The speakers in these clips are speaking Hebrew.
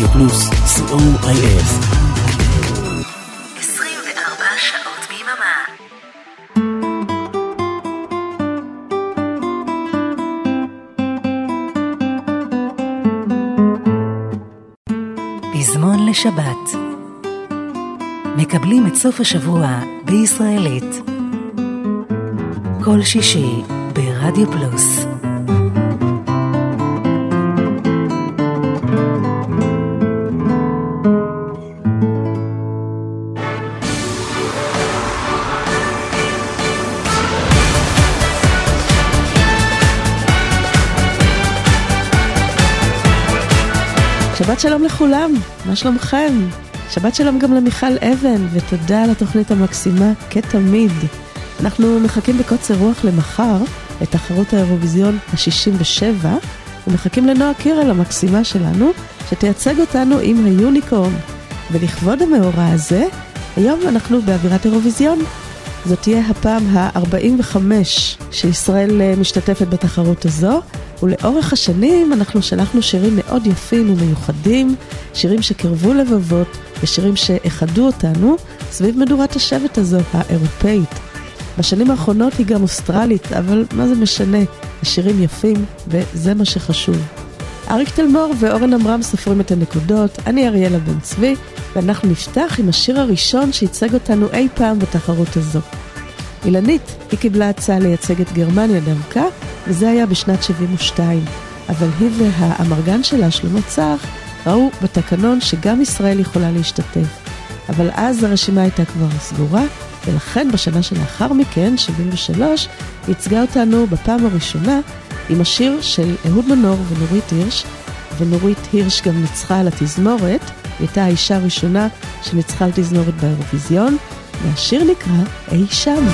רדיו פלוס, co.il. 24 שעות ביממה. פזמון לשבת מקבלים את סוף השבוע בישראלית. כל שישי ברדיו פלוס. לכולם, מה שלומכם? שבת שלום גם למיכל אבן, ותודה על התוכנית המקסימה, כתמיד. אנחנו מחכים בקוצר רוח למחר, לתחרות האירוויזיון ה-67, ומחכים לנועה קירל המקסימה שלנו, שתייצג אותנו עם היוניקורן. ולכבוד המאורע הזה, היום אנחנו באווירת אירוויזיון. זאת תהיה הפעם ה-45 שישראל אה, משתתפת בתחרות הזו, ולאורך השנים אנחנו שלחנו שירים מאוד יפים ומיוחדים, שירים שקרבו לבבות ושירים שאיחדו אותנו סביב מדורת השבט הזו, האירופאית. בשנים האחרונות היא גם אוסטרלית, אבל מה זה משנה? השירים יפים, וזה מה שחשוב. אריק תלמור ואורן עמרם סופרים את הנקודות, אני אריאלה בן צבי, ואנחנו נפתח עם השיר הראשון שייצג אותנו אי פעם בתחרות הזו. אילנית, היא קיבלה הצעה לייצג את גרמניה דרכה, וזה היה בשנת 72. אבל היא והאמרגן שלה, שלמה צח, ראו בתקנון שגם ישראל יכולה להשתתף. אבל אז הרשימה הייתה כבר סגורה, ולכן בשנה שלאחר מכן, 73, ייצגה אותנו בפעם הראשונה עם השיר של אהוד מנור ונורית הירש, ונורית הירש גם ניצחה על התזמורת, היא הייתה האישה הראשונה שניצחה על תזמורת באירוויזיון, והשיר נקרא אי שם.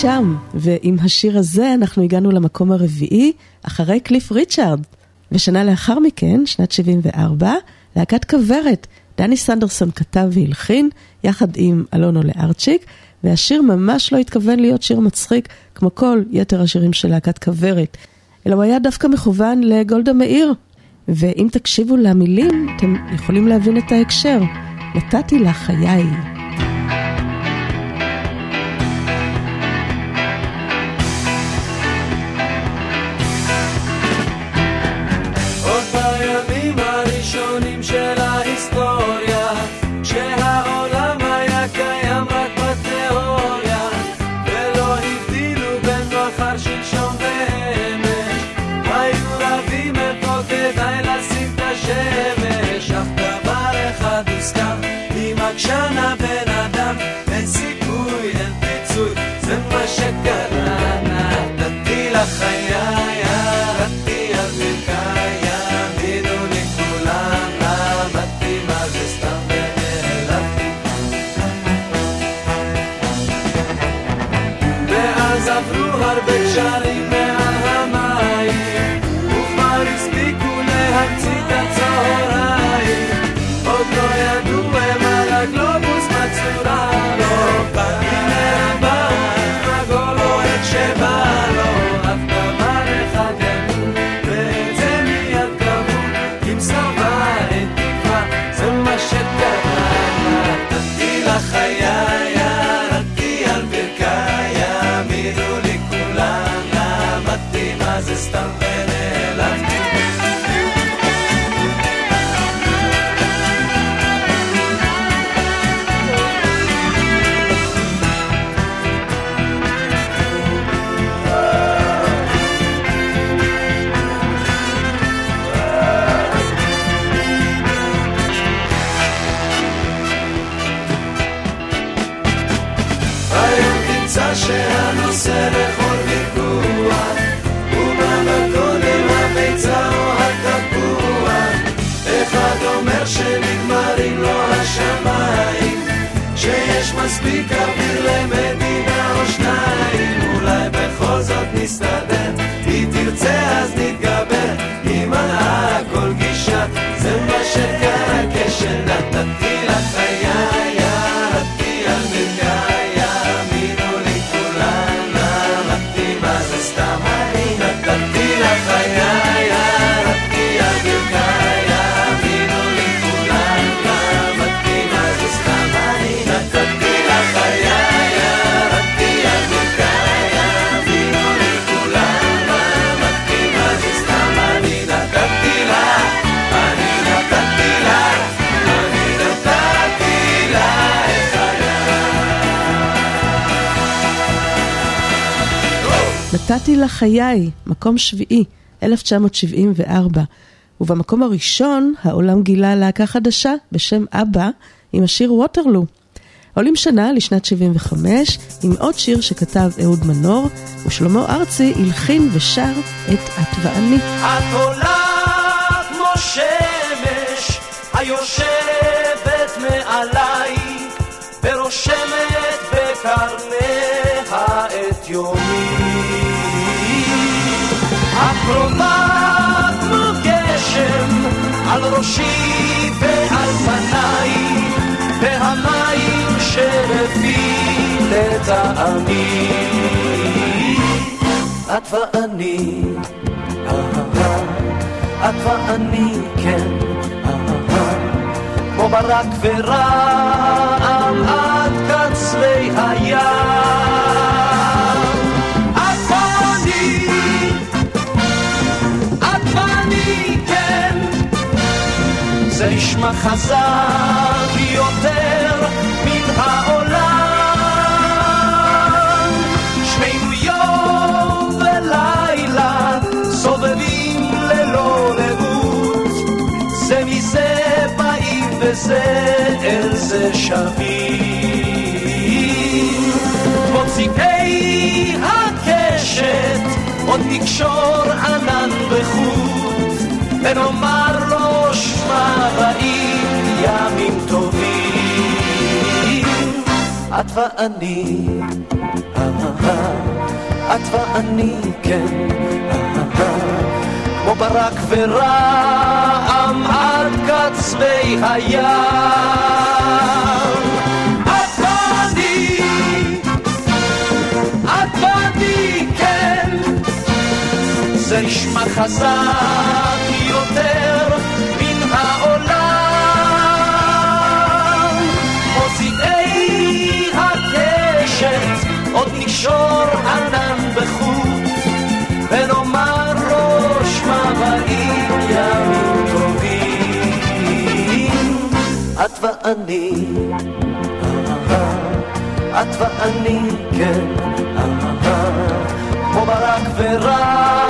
שם, ועם השיר הזה אנחנו הגענו למקום הרביעי, אחרי קליף ריצ'ארד. ושנה לאחר מכן, שנת 74, להקת כוורת. דני סנדרסון כתב והלחין, יחד עם אלונו לארצ'יק, והשיר ממש לא התכוון להיות שיר מצחיק, כמו כל יתר השירים של להקת כוורת, אלא הוא היה דווקא מכוון לגולדה מאיר. ואם תקשיבו למילים, אתם יכולים להבין את ההקשר. נתתי לה חיי. מספיק אוויר למדינה או שניים אולי בכל זאת נסתדר. היא תרצה אז נתגבר היא מנעה כל גישה. זה מה שקרה כשנתתי לחיי נתתי לה חיי, מקום שביעי, 1974. ובמקום הראשון, העולם גילה להקה חדשה בשם אבא, עם השיר ווטרלו. עולים שנה לשנת 75, עם עוד שיר שכתב אהוד מנור, ושלמה ארצי הלחין ושר את את ואני. את עולה כמו שמש היושבת מעליי ורושמת בקרניה את יומי. על ראשי ועל פניי והמים שלפי לטעמי. את ואני אהה, את ואני כן אהה, כמו ברק ורעם עד קצרי הים זה נשמע חזק יותר מן העולם. שנינו יום ולילה סובבים ללא לאות זה מזה באים וזה אל זה שבים. מוציקי הקשת עוד נקשור ענן בחוט ונאמר רעים ימים טובים. את ואני, את ואני, כן, כמו ברק ורעם עד קצווי הים. כן, זה נשמע חזק יותר נקשור ענן בחוט, ונאמר ראש מבעים ימים טובים. את ואני, את ואני, כן, כמו ברק ורעם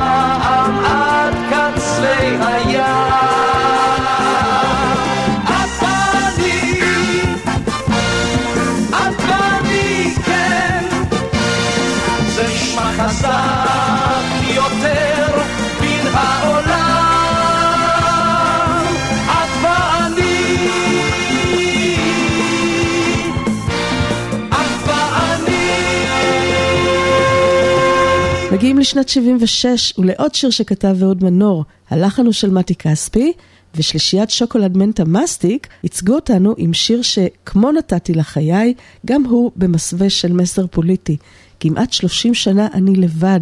מגיעים לשנת 76 ולעוד שיר שכתב אהוד מנור. הלחן הוא של מתי כספי, ושלישיית שוקולד מנטה מסטיק ייצגו אותנו עם שיר שכמו נתתי לחיי, גם הוא במסווה של מסר פוליטי. כמעט 30 שנה אני לבד.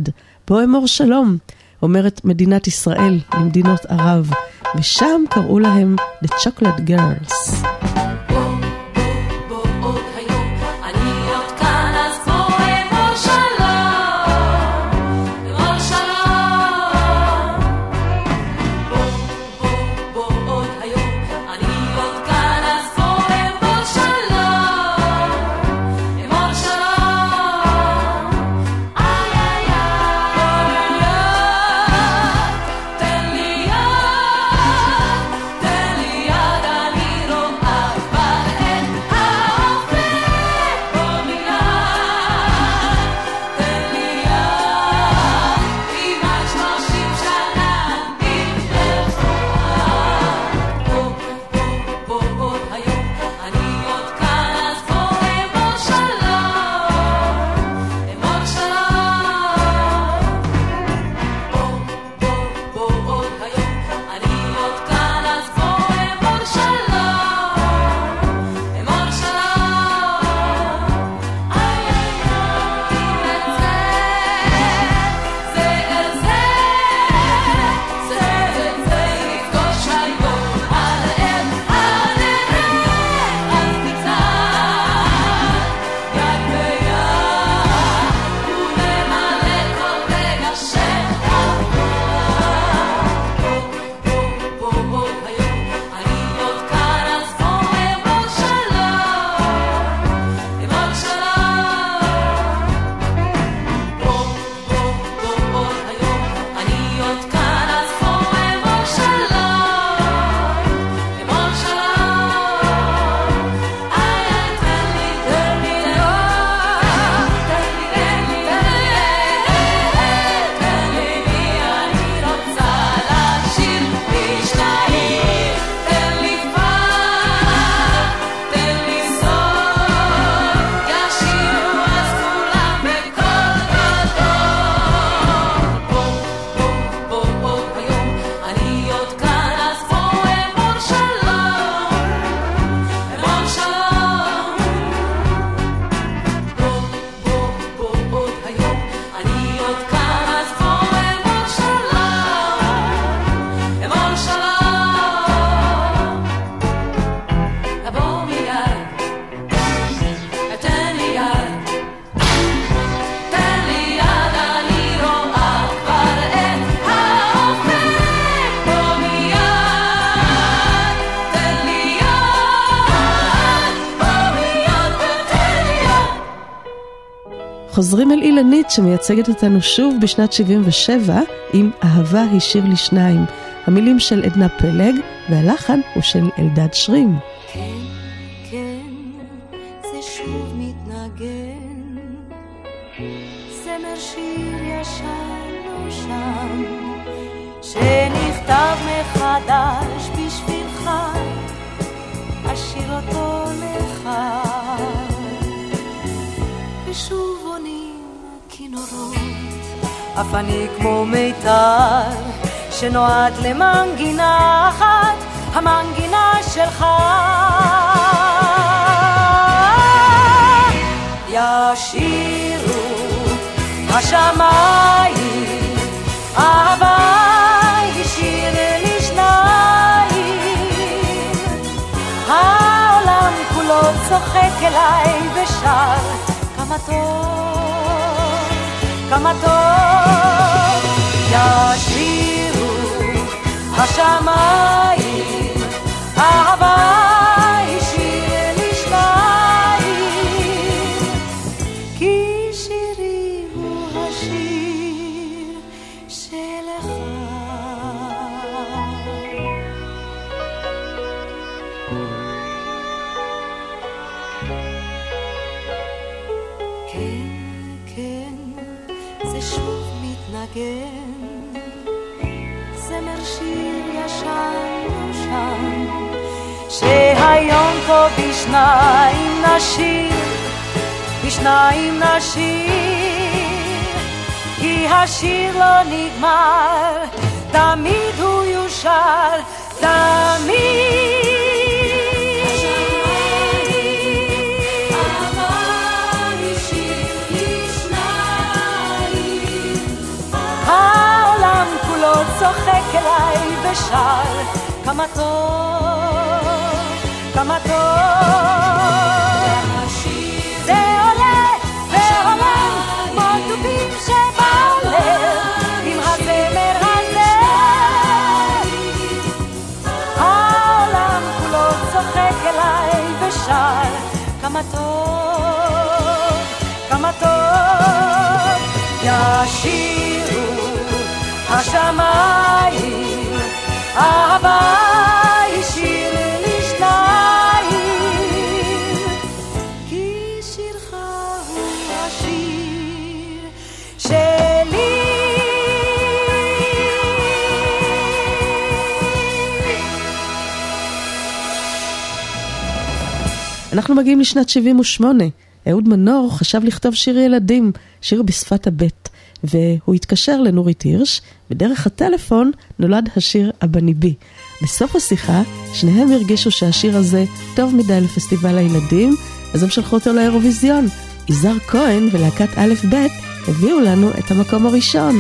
בוא אמור שלום, אומרת מדינת ישראל למדינות ערב, ושם קראו להם The Chocolate Girls. אילנית שמייצגת אותנו שוב בשנת 77 עם אהבה היא שיר לשניים. המילים של עדנה פלג והלחן הוא של אלדד שרים. כן, ישן נושן, שנכתב מחדש אף אני כמו מיתר שנועד למנגינה אחת, המנגינה שלך. ישירו השמיים, אהבה היא שיר לשניים. העולם כולו צוחק אליי ושר, כמה טוב, כמה טוב. ישירו השמיים, אהבה בשניים נשיר, בשניים נשיר, כי השיר לא נגמר, תמיד הוא יושר, כולו צוחק אליי ושר כמה טוב, כמה טוב. זה עולה ועולה כמו דובים שבעולה עם הזמר הזה. העולם כולו צוחק אליי ושר כמה טוב, כמה טוב. ישירו השמיים, אהבה אנחנו מגיעים לשנת 78. אהוד מנור חשב לכתוב שיר ילדים, שיר בשפת הבט, והוא התקשר לנורית הירש, ודרך הטלפון נולד השיר "אבא בי". בסוף השיחה, שניהם הרגישו שהשיר הזה טוב מדי לפסטיבל הילדים, אז הם שלחו אותו לאירוויזיון. יזהר כהן ולהקת א' ב' הביאו לנו את המקום הראשון.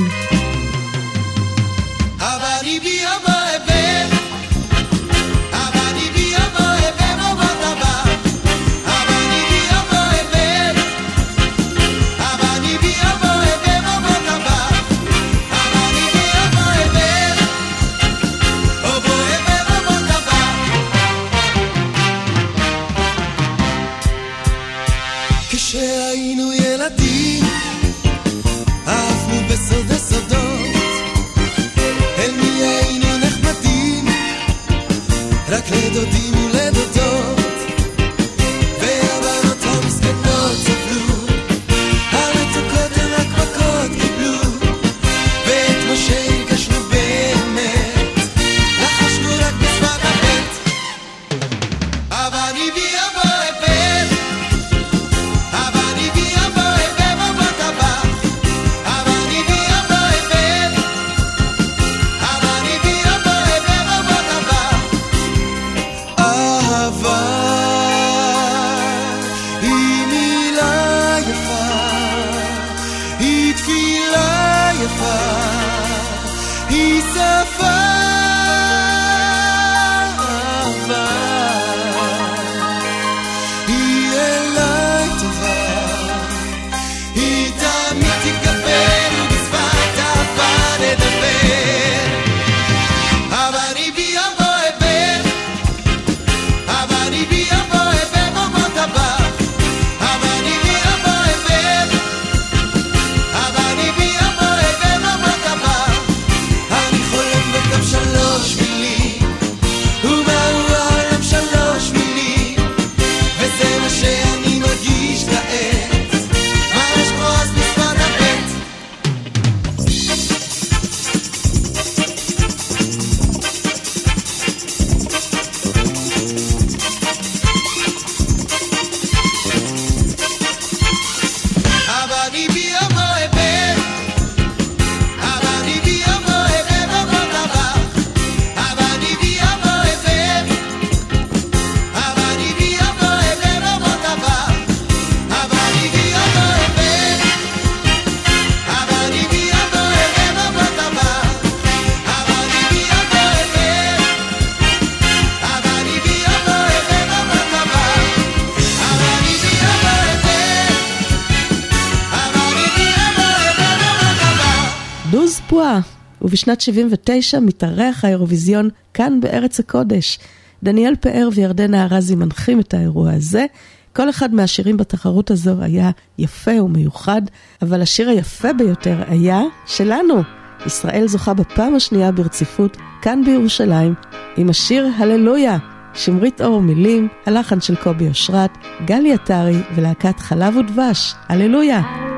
ובשנת 79 מתארח האירוויזיון כאן בארץ הקודש. דניאל פאר וירדנה ארזי מנחים את האירוע הזה. כל אחד מהשירים בתחרות הזו היה יפה ומיוחד, אבל השיר היפה ביותר היה שלנו. ישראל זוכה בפעם השנייה ברציפות כאן בירושלים עם השיר הללויה. שמרית אור מילים, הלחן של קובי אושרת, גלי עטרי ולהקת חלב ודבש. הללויה.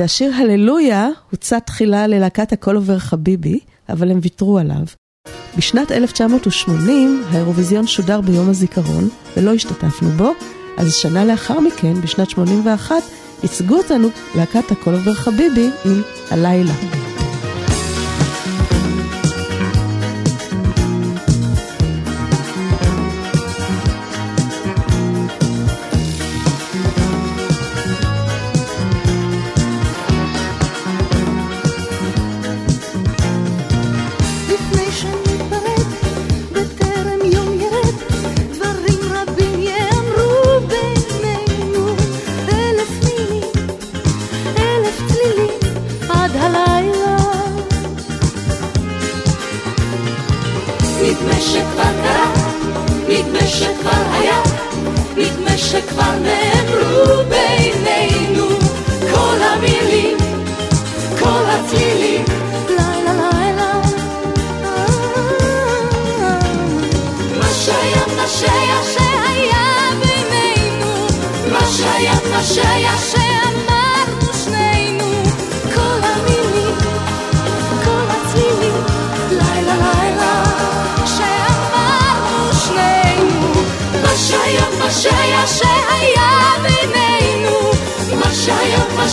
והשיר הללויה הוצא תחילה ללהקת הכל עובר חביבי, אבל הם ויתרו עליו. בשנת 1980 האירוויזיון שודר ביום הזיכרון, ולא השתתפנו בו, אז שנה לאחר מכן, בשנת 81, ייצגו אותנו להקת הכל עובר חביבי עם הלילה.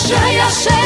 这样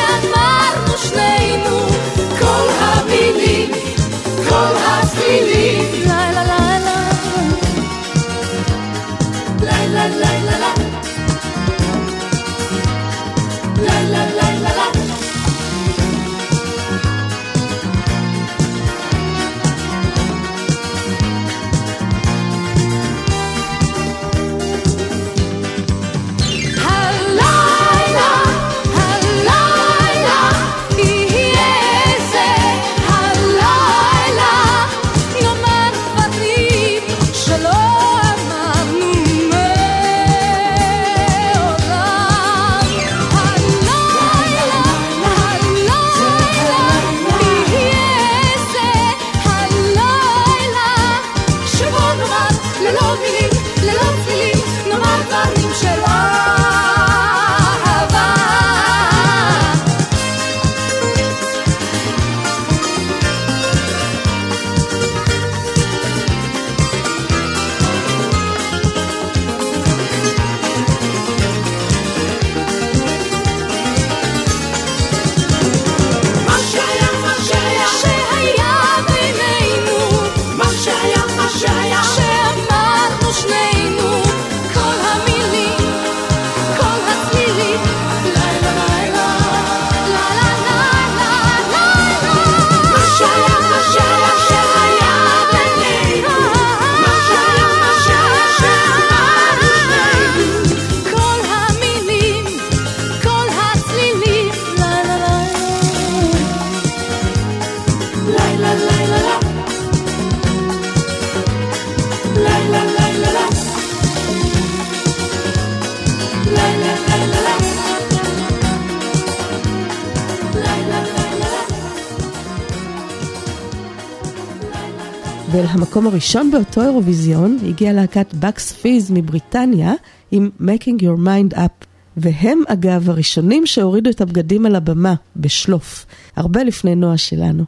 ואל המקום הראשון באותו אירוויזיון הגיעה להקת Bucks Fizz מבריטניה עם Making Your Mind Up. והם אגב הראשונים שהורידו את הבגדים על הבמה, בשלוף, הרבה לפני נועה שלנו.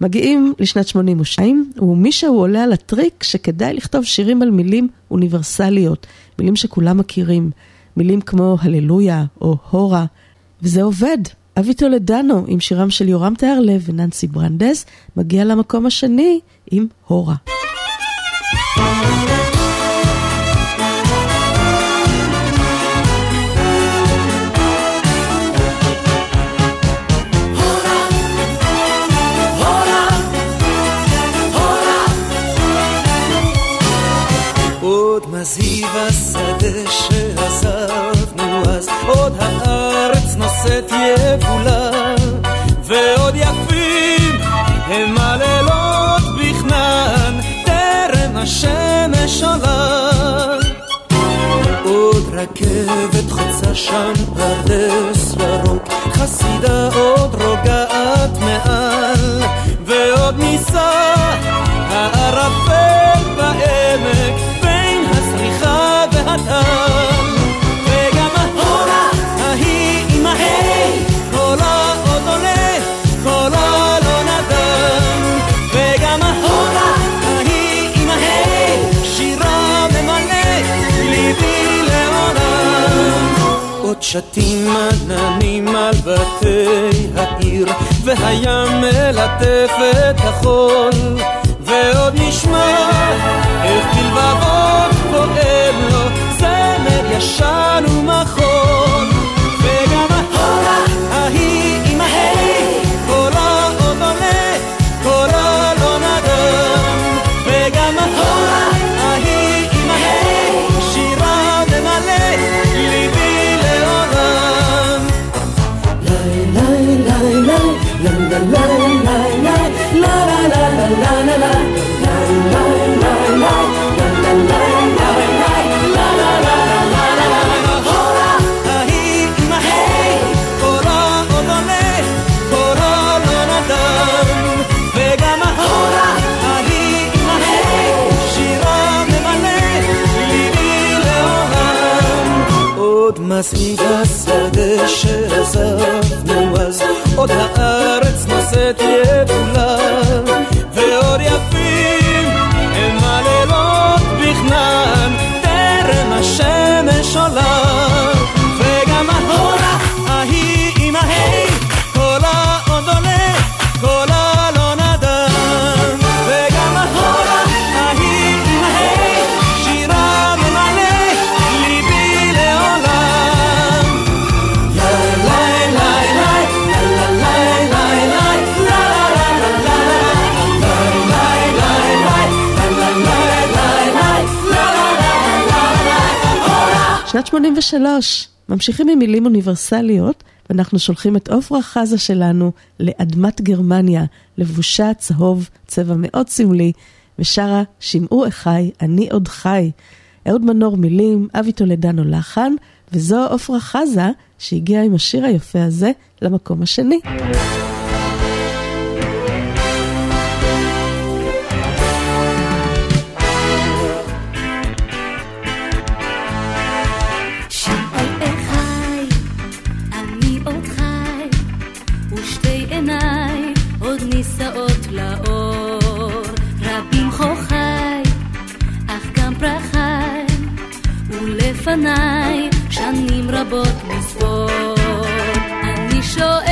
מגיעים לשנת 82, ומישהו עולה על הטריק שכדאי לכתוב שירים על מילים אוניברסליות, מילים שכולם מכירים, מילים כמו הללויה או הורה, וזה עובד. אבי טולדנו עם שירם של יורם טהרלב וננסי ברנדס מגיע למקום השני עם הורה. עוד מזהיב השדה שעזבנו אז, עוד הארץ נושאת יבולה, ועוד יפים הם הלילות בכנען, טרם השמש עולה. עוד רכבת חוצה שם פרדס ירוק, חסידה עוד רוגעת מעל, ועוד נישא הערפל בעמק בין הזריחה והטל. עוד שתים עננים על בתי העיר, והים מלטף את החול, ועוד נשמע איך בלבבות פועם לו זמר ישן ומחול. مست از سرد شعر زفت نو از da ar 83, ממשיכים עם מילים אוניברסליות, ואנחנו שולחים את עופרה חזה שלנו לאדמת גרמניה, לבושה צהוב, צבע מאוד סמלי, ושרה "שמעו אחי, אני עוד חי". אהוד מנור מילים, אבי טולדנו לחן, וזו עופרה חזה שהגיעה עם השיר היפה הזה למקום השני. לפניי שנים רבות מספור. אני שואל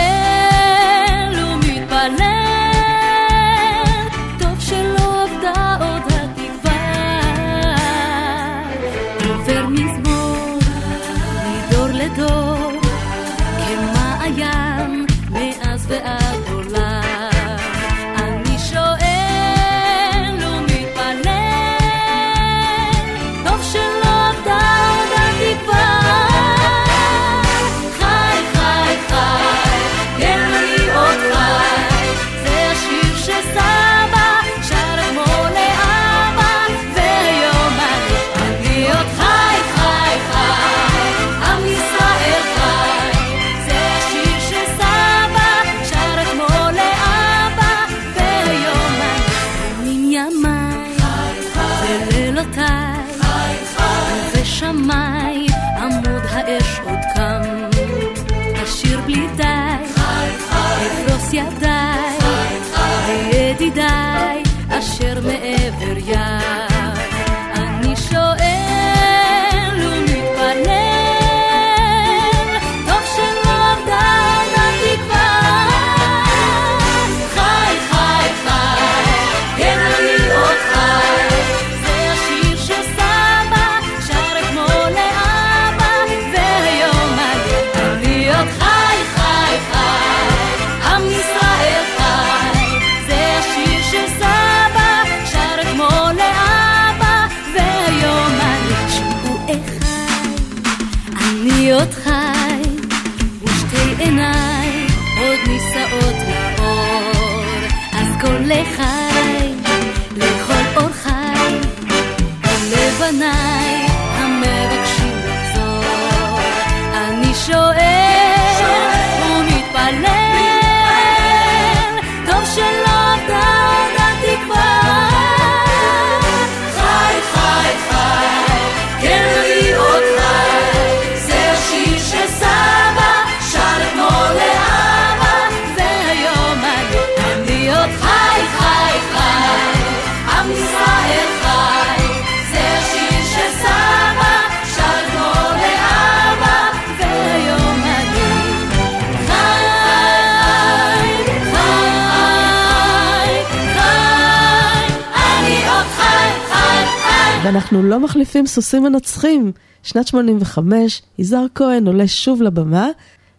ואנחנו לא מחליפים סוסים מנצחים. שנת 85, יזהר כהן עולה שוב לבמה,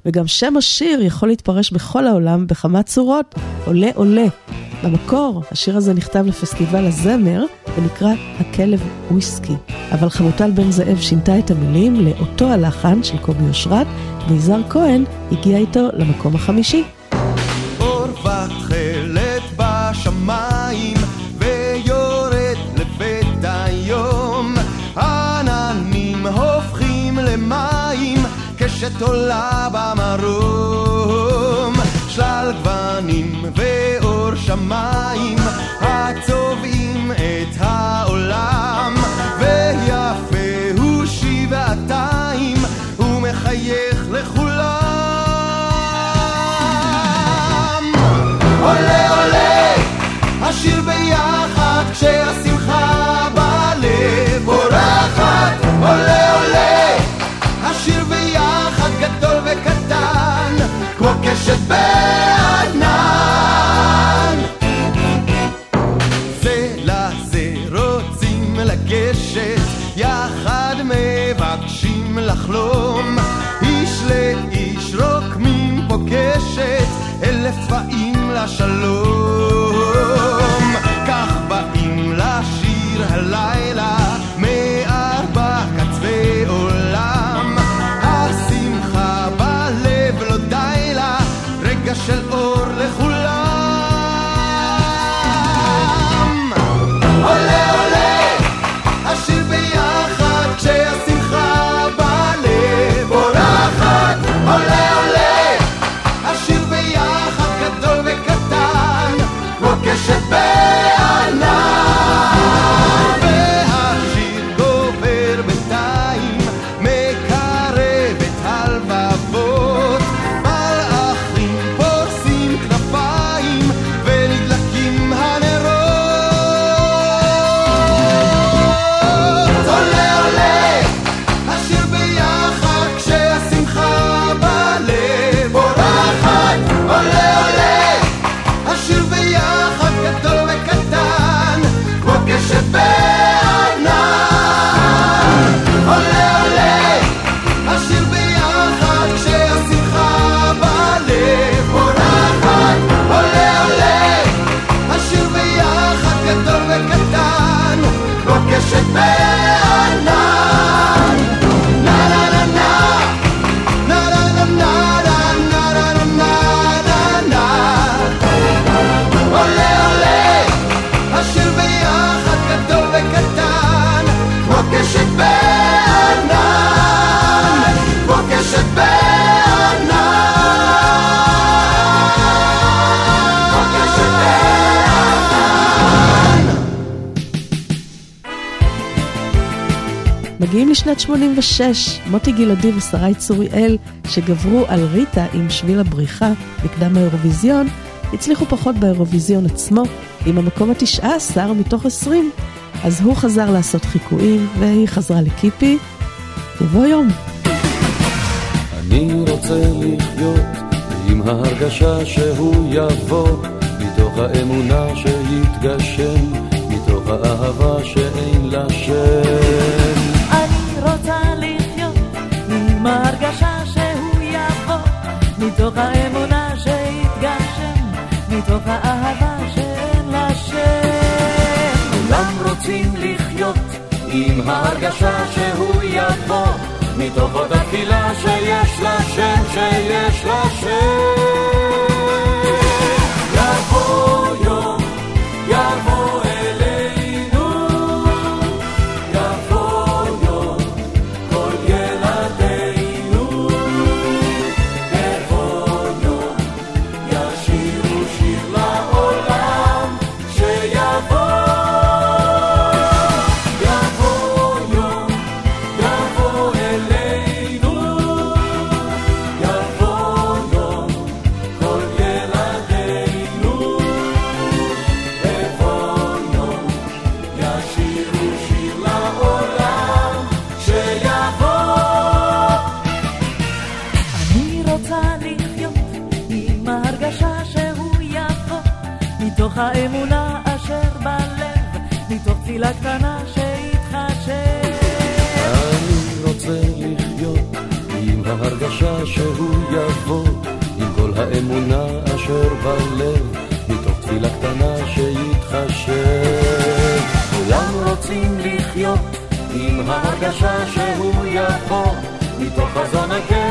וגם שם השיר יכול להתפרש בכל העולם בכמה צורות, עולה עולה. במקור, השיר הזה נכתב לפסטיבל הזמר, ונקרא הכלב וויסקי. אבל חמוטל בן זאב שינתה את המילים לאותו הלחן של קובי אושרת, ויזהר כהן הגיע איתו למקום החמישי. השמיים הצובעים את העולם ויפה הוא שבעתיים ומחייך לכולם. עולה עולה השיר ביחד כשהשמחה בלב בורחת עולה עולה בשנת 86, מוטי גלעדי ושרי צוריאל, שגברו על ריטה עם שביל הבריחה בקדם האירוויזיון, הצליחו פחות באירוויזיון עצמו, עם המקום ה-19 מתוך 20. אז הוא חזר לעשות חיקויים, והיא חזרה לקיפי. יבוא יום. אני רוצה לחיות עם ההרגשה שהוא יבוא, מתוך האמונה שיתגשם, מתוך האהבה שאין לה שם. מתוך האמונה שהתגשם, מתוך האהבה שאין לה שם. כולם רוצים לחיות עם ההרגשה שהוא יבוא, מתוך עוד התפילה שיש לה שם, שיש לה שם. יבוא יום, יבוא יבוא, עם כל האמונה אשר בלב, מתוך תפילה קטנה שיתחשב. כולם רוצים לחיות עם ההרגשה שהוא יבוא, מתוך חזון הקר.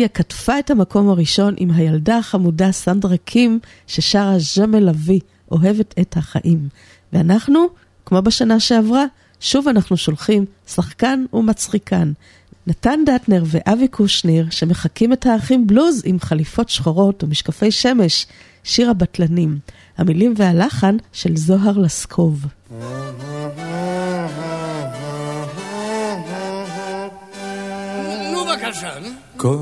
בלגיה כתפה את המקום הראשון עם הילדה החמודה סנדרה קים, ששרה ז'מל אבי, אוהבת את החיים. ואנחנו, כמו בשנה שעברה, שוב אנחנו שולחים שחקן ומצחיקן. נתן דטנר ואבי קושניר, שמחקים את האחים בלוז עם חליפות שחורות ומשקפי שמש, שיר הבטלנים. המילים והלחן של זוהר לסקוב. נו בבקשה, כל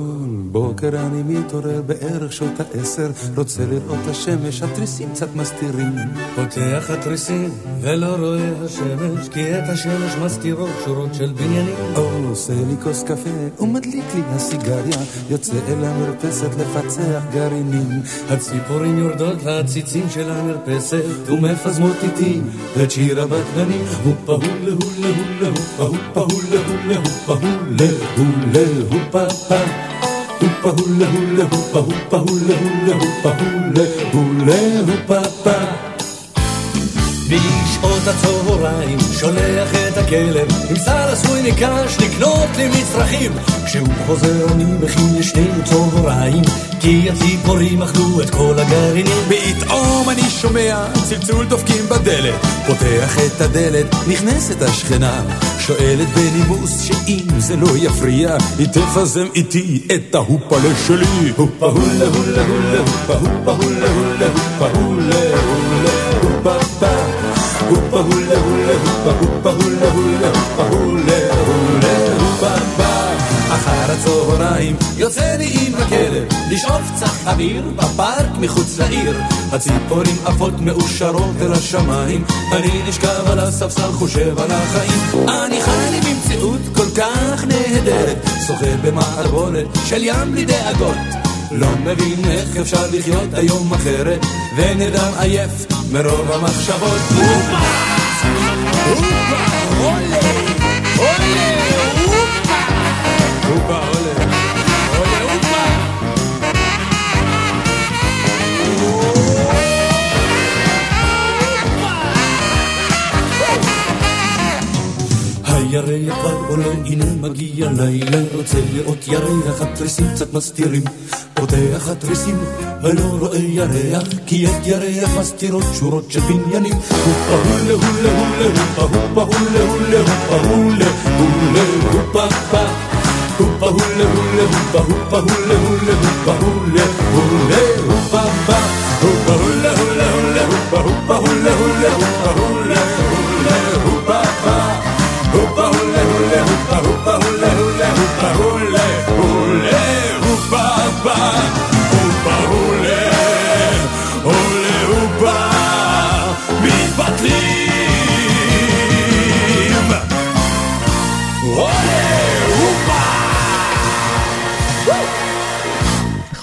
בוקר אני מתעורר בערך שעות העשר, רוצה לראות השמש, התריסים קצת מסתירים. פותח התריסים ולא רואה השמש, כי את השמש מסתירות שורות של בניינים. עושה לי כוס קפה ומדליק לי הסיגריה, יוצא אל המרפסת לפצח גרעינים. הציפורים יורדות והציצים של המרפסת ומפזמות איתי את שיר הבטלנים. הופה הולה הולה הולה הופה הולה הולה הופה הולה הולה הופה פה. הופה הולה הולה הופה הופה הולה הולה הופה הולה הולה הופה פה. בשעות הצהריים שולח את הכלב עם שר עשוי מקש לקנות לי מצרכים כשהוא חוזר אני מכין לשנינו צהריים כי הציפורים אכלו את כל הגרעינים. פתאום אני שומע צלצול דופקים בדלת, פותח את הדלת, נכנסת השכנה, שואלת בנימוס שאם זה לא יפריע, היא תפזם איתי את ההופלה שלי. הופה הולה הולה הולה הופה הופה הולה הולה הופה הולה הולה פה הופה הולה הולה הופה הופה הולה הולה הופה הולה הולה הופה פה אחר הצהריים יוצא לי עם הכלב לשאוף קצת אוויר בפארק מחוץ לעיר הציפורים עפות מאושרות אל השמיים אני נשכב על הספסל חושב על החיים אני חי לי במציאות כל כך נהדרת שוחה במערבולת של ים בלי דאגות לא מבין איך אפשר לחיות היום אחרת ונרדם עייף מרוב המחשבות הופה! הופה! עולה! עולה! הופה! הופה הירח כבר עולה, הנה מגיע לילה, רוצה לראות ירח, התריסים קצת מסתירים. פותח התריסים ולא רואה ירח, כי את ירח מסתירות שורות של בניינים. הופה הולה הולה הולה הופה הופה הולה הולה הופה הולה הולה הופה פה. הופה הולה הולה הופה הופה הולה הולה הופה הולה הולה הופה פה. הופה הולה הולה הולה הופה הופה הולה הולה הופה הולה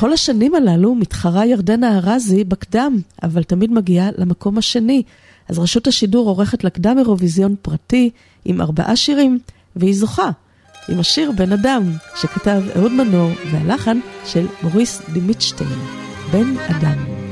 בכל השנים הללו מתחרה ירדנה ארזי בקדם, אבל תמיד מגיעה למקום השני. אז רשות השידור עורכת לה קדם אירוויזיון פרטי עם ארבעה שירים, והיא זוכה עם השיר בן אדם, שכתב אהוד מנור, והלחן של מוריס דימיטשטיין, בן אדם.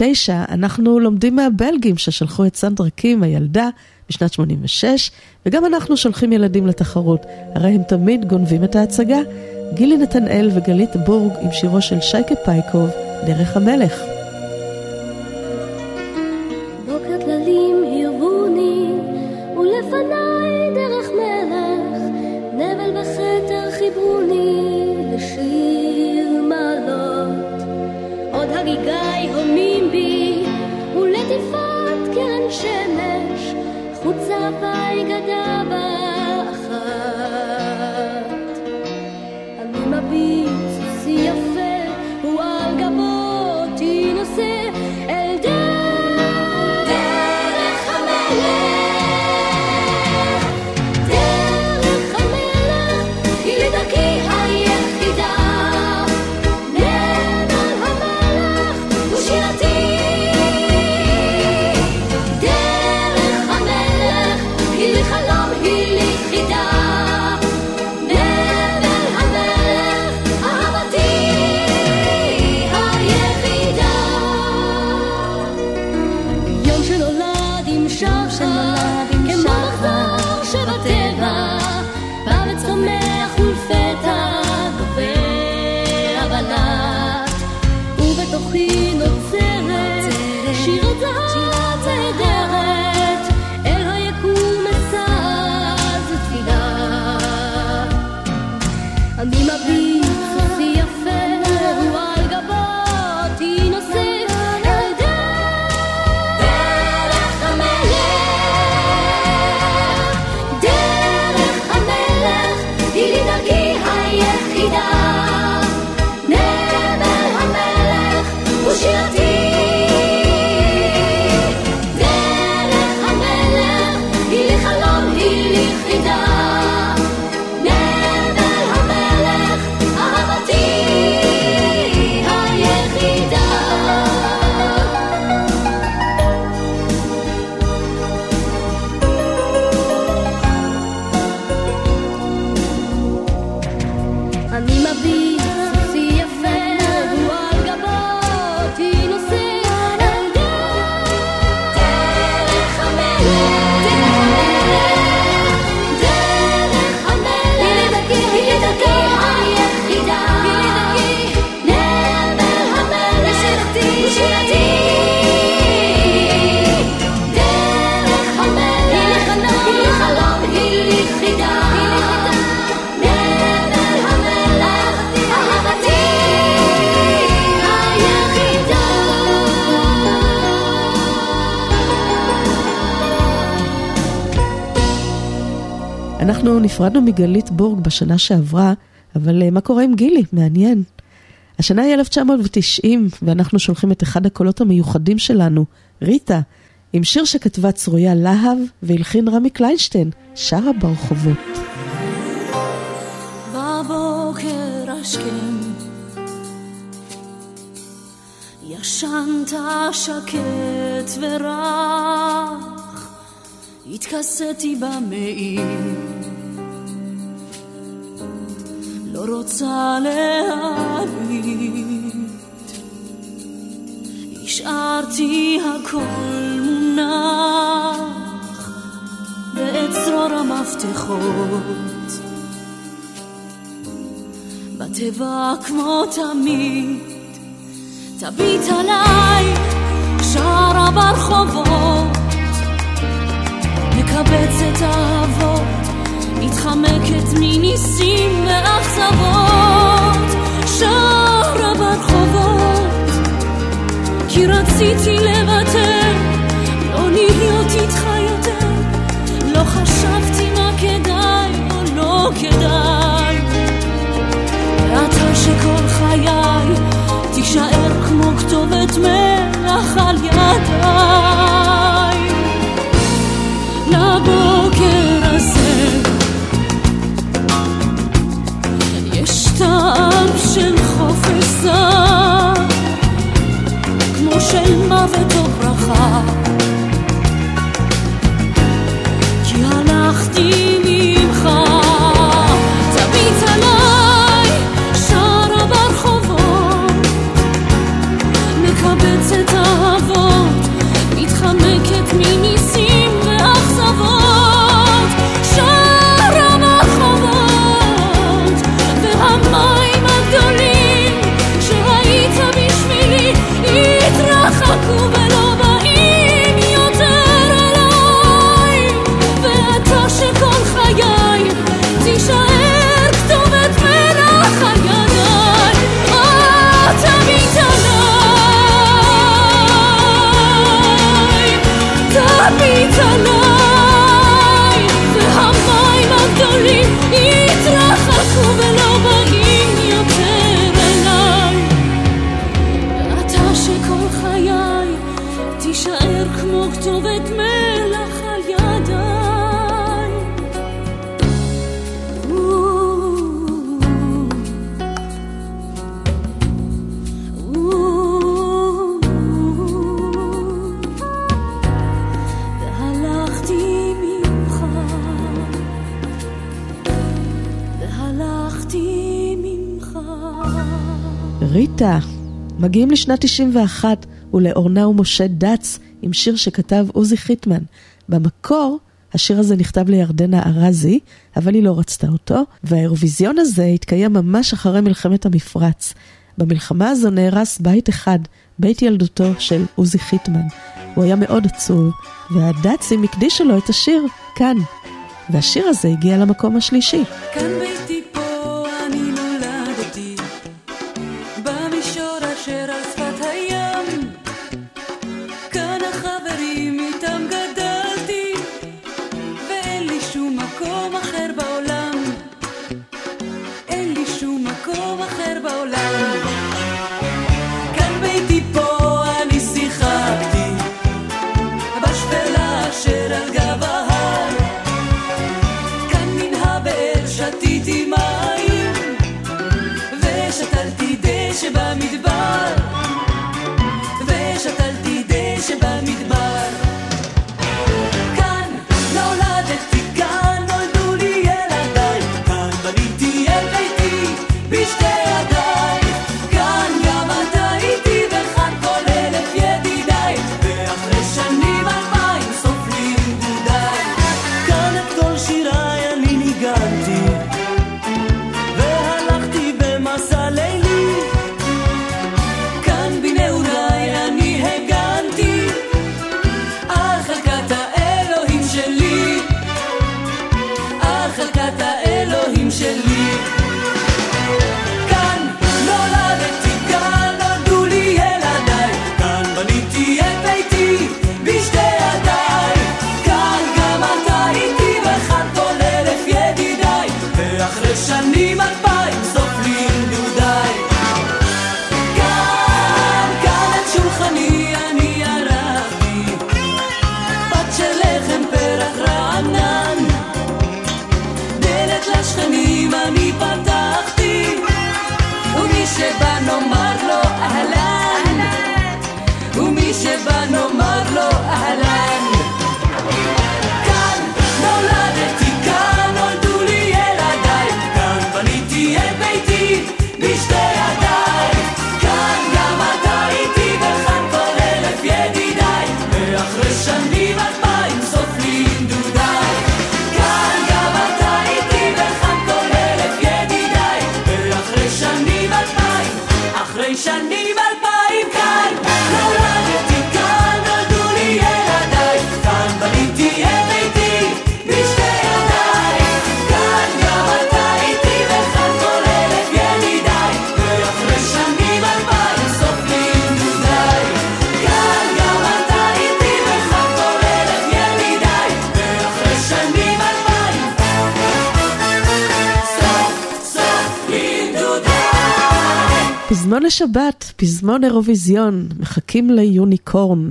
89 אנחנו לומדים מהבלגים ששלחו את סנדרה קים, הילדה, בשנת 86, וגם אנחנו שולחים ילדים לתחרות, הרי הם תמיד גונבים את ההצגה. גילי נתנאל וגלית בורג עם שירו של שייקה פייקוב, דרך המלך. אנחנו נפרדנו מגלית בורג בשנה שעברה, אבל אה, מה קורה עם גילי? מעניין. השנה היא 1990, ואנחנו שולחים את אחד הקולות המיוחדים שלנו, ריטה, עם שיר שכתבה צרויה להב והלחין רמי קליינשטיין, שרה ברחובות. בבוקר השכם ישנת שקט ורח התכסיתי במעיל לא רוצה להביט השארתי הכל מונח באצרור המפתחות. בתיבה כמו תמיד, תביט עליי, שרה ברחובות, מקבצת אהבות, מתחמקת מניסים ואכזבות, שרה ברחובות, כי רציתי לוותר, לא להיות איתך יותר, לא חשבתי מה כדאי או לא כדאי. ואתה שכל חיי תישאר כמו כתובת מלח על ידיי. זר, כמו של מוות או ברכה. כי הלכתי איתה. מגיעים לשנת 91 ולאורנה ומשה דץ עם שיר שכתב עוזי חיטמן. במקור, השיר הזה נכתב לירדנה ארזי, אבל היא לא רצתה אותו, והאירוויזיון הזה התקיים ממש אחרי מלחמת המפרץ. במלחמה הזו נהרס בית אחד, בית ילדותו של עוזי חיטמן. הוא היה מאוד עצוב, והדצים הקדישו לו את השיר "כאן". והשיר הזה הגיע למקום השלישי. כאן ביתי לשבת, פזמון אירוויזיון, מחכים ליוניקורן.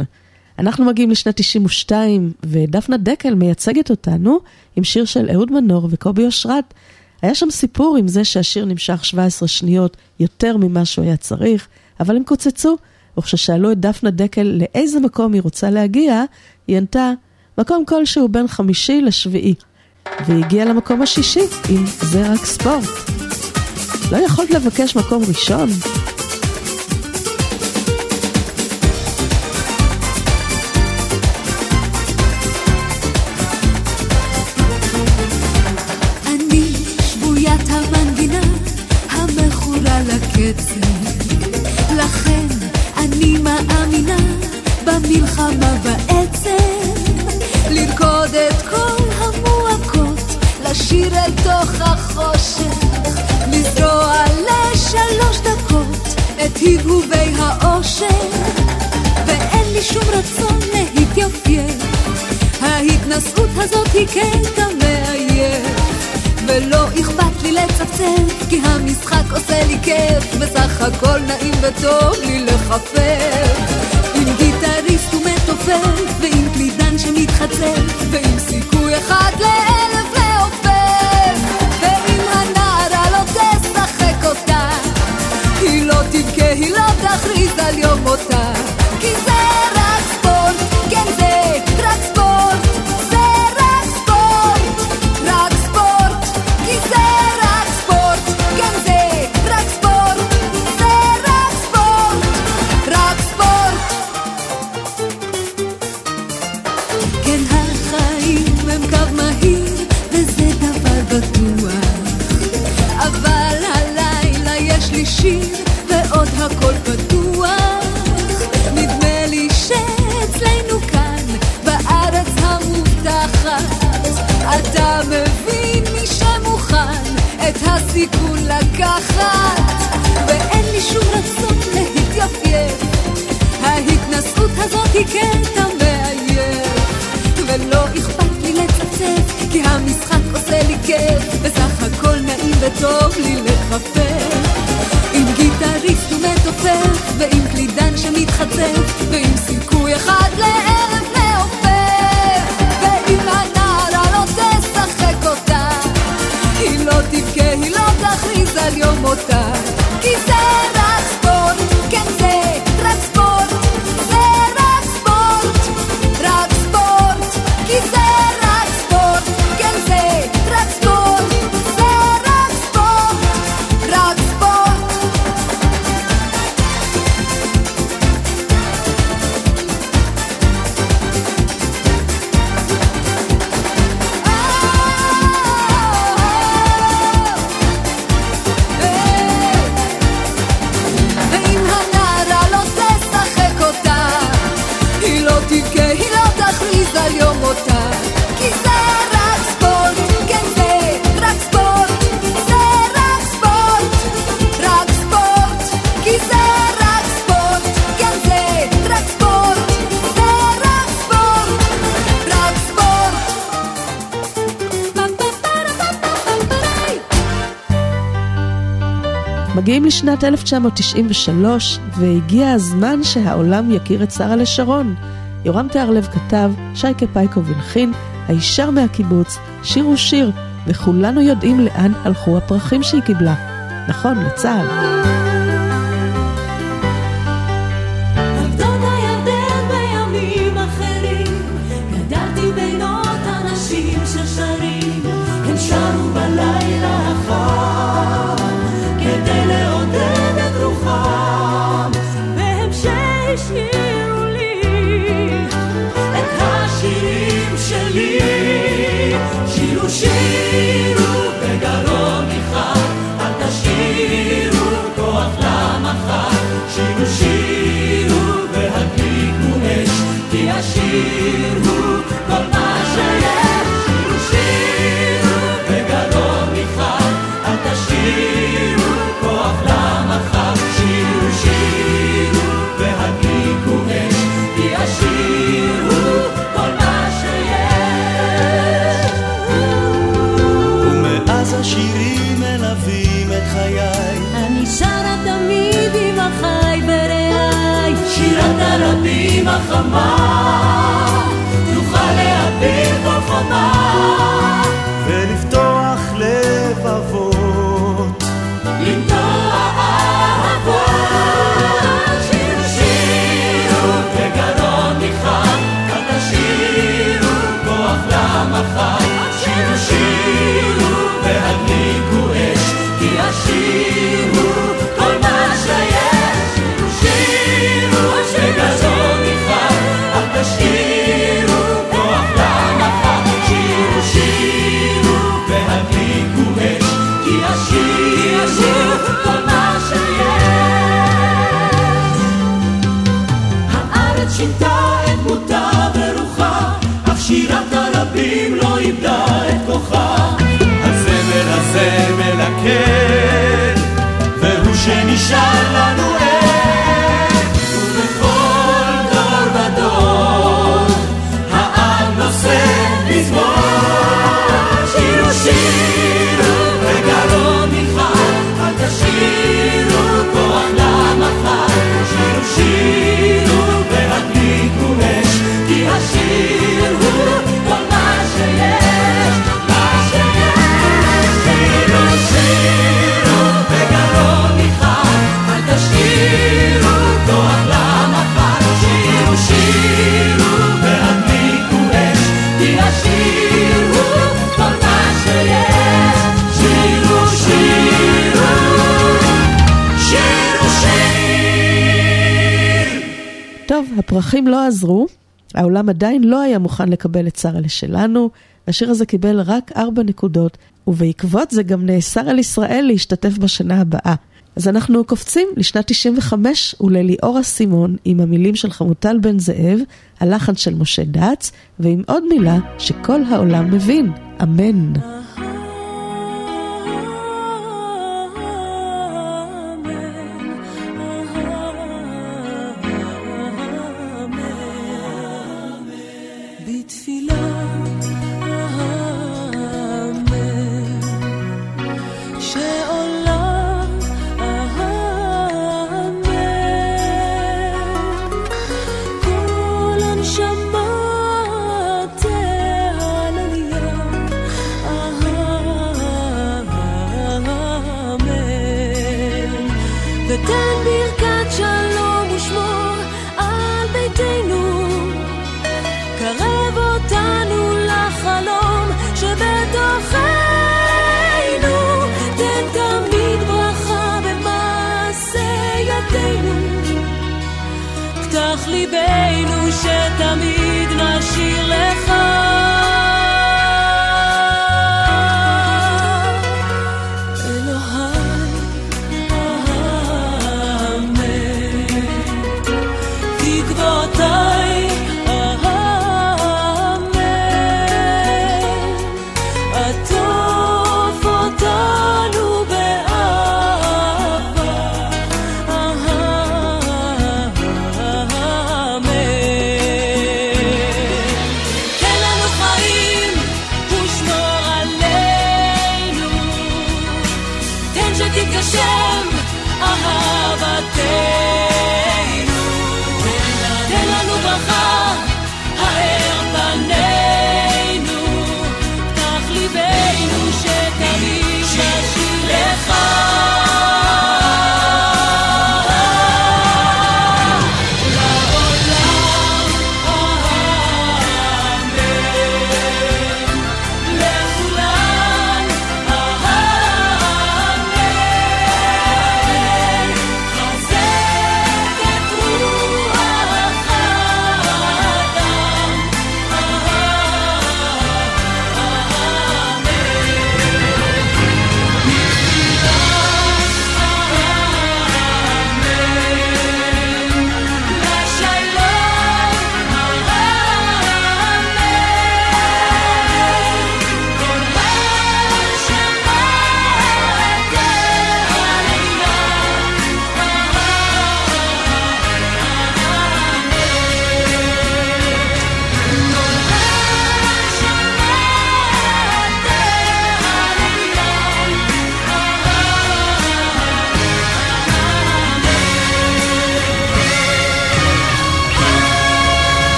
אנחנו מגיעים לשנת 92, ודפנה דקל מייצגת אותנו עם שיר של אהוד מנור וקובי אושרת. היה שם סיפור עם זה שהשיר נמשך 17 שניות יותר ממה שהוא היה צריך, אבל הם קוצצו, וכששאלו את דפנה דקל לאיזה מקום היא רוצה להגיע, היא ענתה, מקום כלשהו בין חמישי לשביעי. והיא הגיעה למקום השישי עם זה רק ספורט. לא יכולת לבקש מקום ראשון? ועם קלידן שמתחצף, ועם סיכוי אחד לאלף. salió botar. Quizá סיכון לקחת, ואין לי שום רצון להתייפייף. ההתנשאות הזאת היא קטע מאייף, ולא אכפת לי לצפצף, כי המשחק עושה לי כיף, בסך הכל נעים וטוב לי לחפש. עם גיטריסט ומתופף, ועם קלידן שמתחצף, ועם סיכוי אחד לערב מעופף, ואם הנערה לא תשחק אותה, היא לא תבכה prisa de Omotá. שנת 1993, והגיע הזמן שהעולם יכיר את שרה לשרון. יורם תיארלב כתב, שייקה פייקוב הלחין, הישר מהקיבוץ, שיר הוא שיר, וכולנו יודעים לאן הלכו הפרחים שהיא קיבלה. נכון, לצה"ל. mahkamah הפרחים לא עזרו, העולם עדיין לא היה מוכן לקבל את שרה לשלנו, והשיר הזה קיבל רק ארבע נקודות, ובעקבות זה גם נאסר על ישראל להשתתף בשנה הבאה. אז אנחנו קופצים לשנת 95 ולליאור אסימון עם המילים של חמוטל בן זאב, הלחן של משה דץ, ועם עוד מילה שכל העולם מבין, אמן. ליבנו שתמיד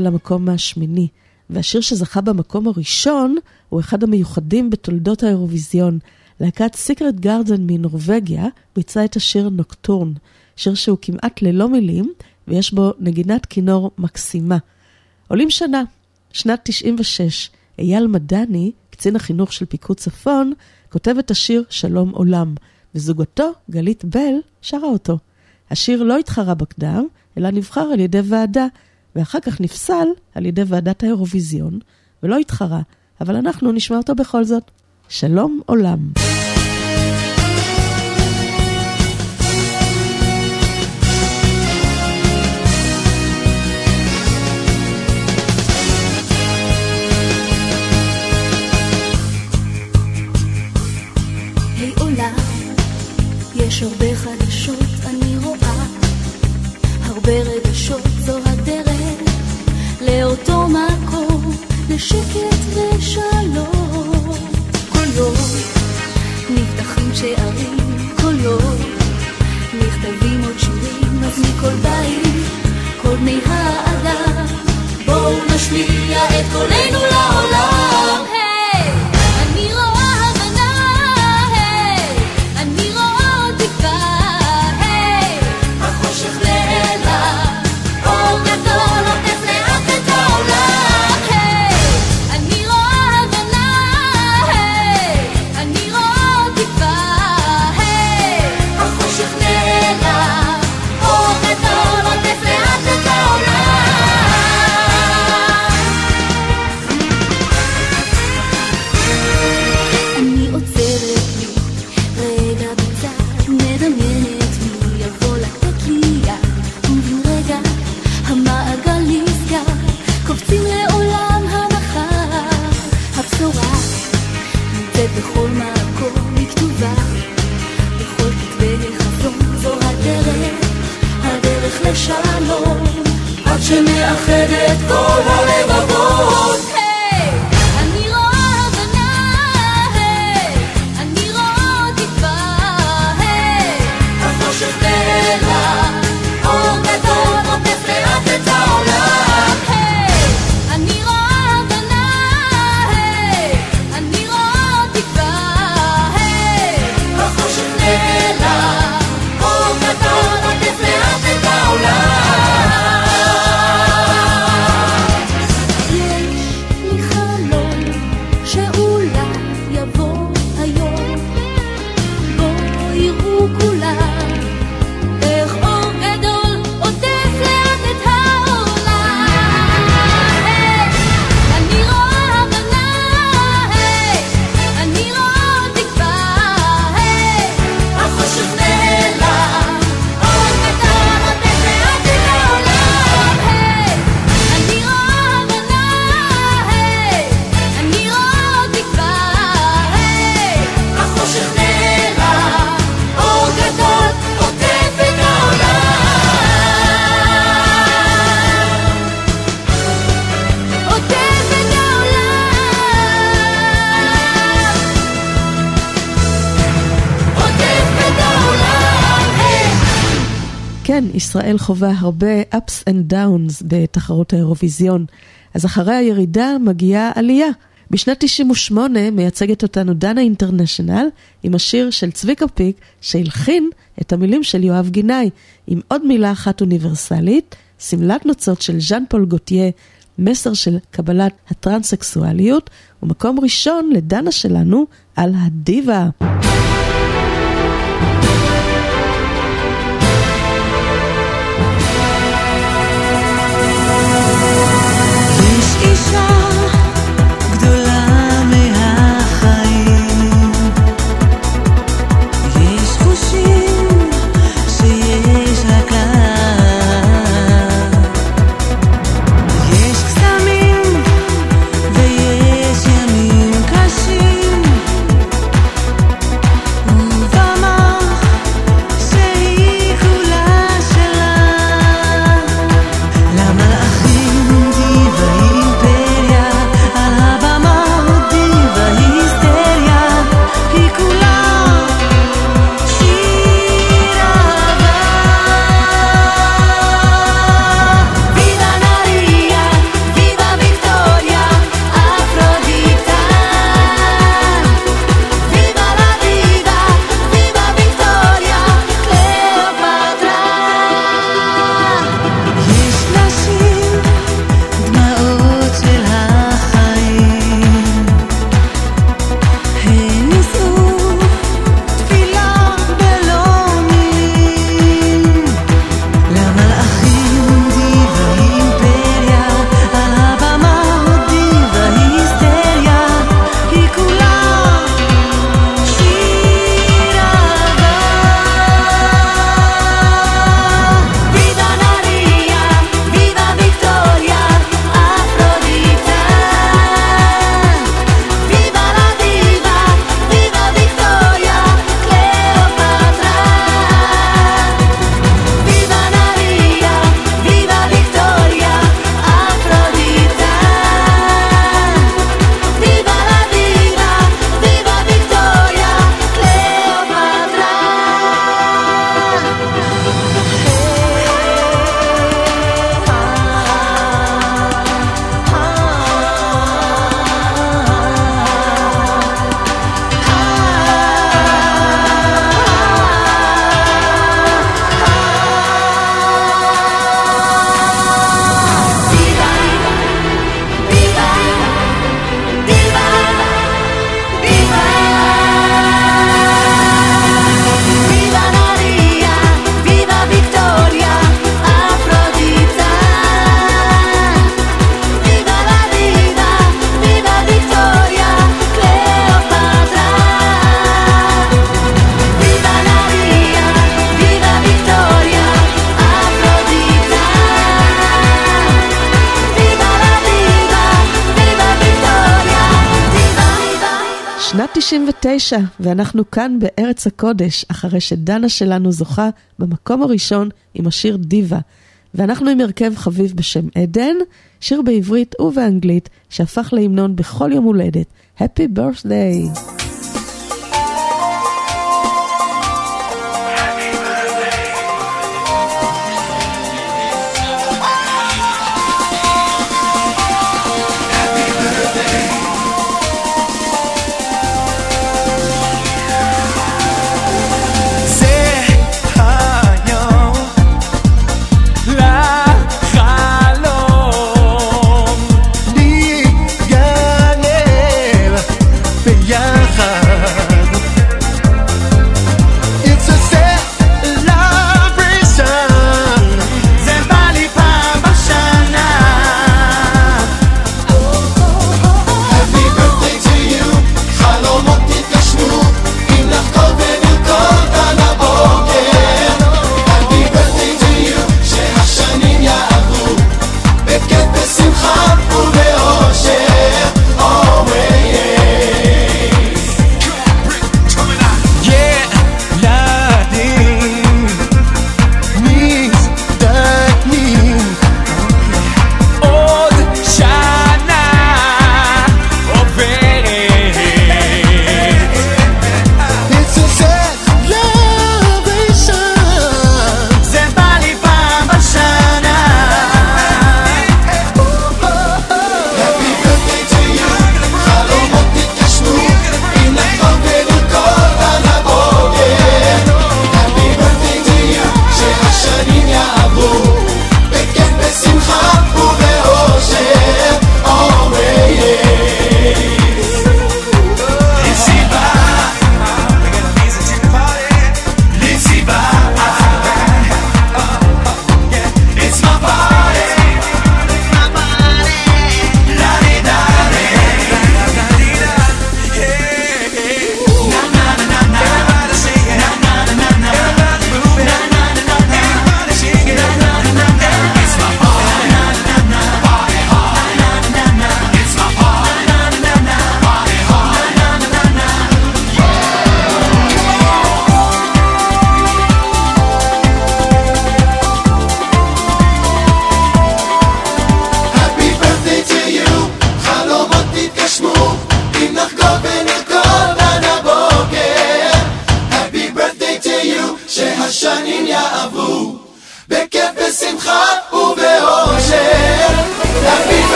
למקום השמיני, והשיר שזכה במקום הראשון הוא אחד המיוחדים בתולדות האירוויזיון. להקת סיקרט גרדן מנורבגיה ביצעה את השיר נוקטורן, שיר שהוא כמעט ללא מילים, ויש בו נגינת כינור מקסימה. עולים שנה, שנת 96, אייל מדני, קצין החינוך של פיקוד צפון, כותב את השיר שלום עולם, וזוגתו, גלית בל, שרה אותו. השיר לא התחרה בקדם, אלא נבחר על ידי ועדה, ואחר כך נפסל על ידי ועדת האירוויזיון, ולא התחרה, אבל אנחנו נשמע אותו בכל זאת. שלום עולם. יש הרבה חדשות אני רואה, הרבה רגשות לאותו מקום, לשקט ושלום. כל יום נפתחים שערים, כל יום נכתבים עוד שירים, אז מכל בית, כל בני האדם, בואו נשמיע את קולנו לעולם. שמאחד את כל הלבבות. ישראל חווה הרבה ups and downs בתחרות האירוויזיון, אז אחרי הירידה מגיעה עלייה. בשנת 98 מייצגת אותנו דנה אינטרנשיונל עם השיר של צביקה פיק שהלחין את המילים של יואב גינאי עם עוד מילה אחת אוניברסלית, שמלת נוצות של ז'אן פול גוטייה, מסר של קבלת הטרנסקסואליות ומקום ראשון לדנה שלנו על הדיבה. תשע, ואנחנו כאן בארץ הקודש, אחרי שדנה שלנו זוכה במקום הראשון עם השיר דיווה. ואנחנו עם הרכב חביב בשם עדן, שיר בעברית ובאנגלית שהפך להמנון בכל יום הולדת. Happy birthday!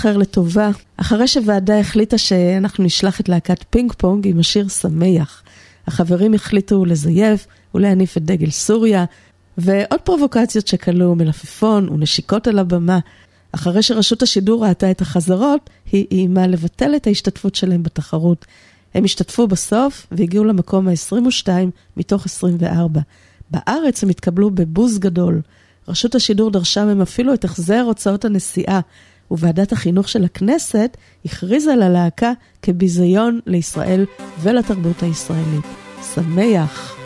2000 תיזכר לטובה, אחרי שוועדה החליטה שאנחנו נשלח את להקת פינג פונג עם השיר שמח. החברים החליטו לזייף ולהניף את דגל סוריה, ועוד פרובוקציות שכלו מלפפון ונשיקות על הבמה. אחרי שרשות השידור ראתה את החזרות, היא איימה לבטל את ההשתתפות שלהם בתחרות. הם השתתפו בסוף והגיעו למקום ה-22 מתוך 24. בארץ הם התקבלו בבוז גדול. רשות השידור דרשה מהם אפילו את החזר הוצאות הנסיעה, וועדת החינוך של הכנסת הכריזה על הלהקה כביזיון לישראל ולתרבות הישראלית. שמח.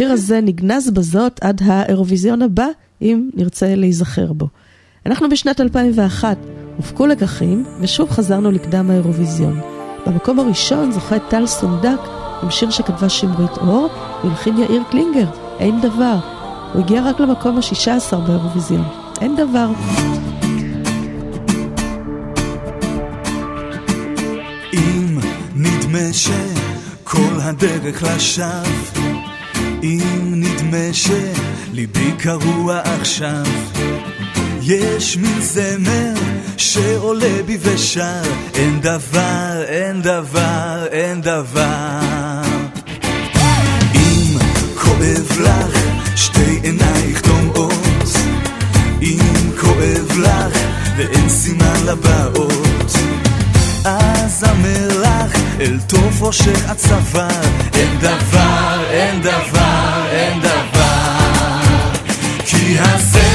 והשיר הזה נגנז בזאת עד האירוויזיון הבא, אם נרצה להיזכר בו. אנחנו בשנת 2001, הופקו לקחים, ושוב חזרנו לקדם האירוויזיון. במקום הראשון זוכה טל סונדק עם שיר שכתבה שמרית אור, והלחין יאיר קלינגר, אין דבר. הוא הגיע רק למקום ה-16 באירוויזיון. אין דבר. אם נדמה שכל הדרך לשווא, אם נדמה שליבי קרוע עכשיו, יש מין זמר שעולה בי ושר, אין דבר, אין דבר, אין דבר. אם כואב לך, שתי עינייך דומעות, אם כואב לך ואין סימן לבאות, אז לך אל טוב ראשך הצוואר, אין דבר, אין דבר, אין דבר. כי הזמר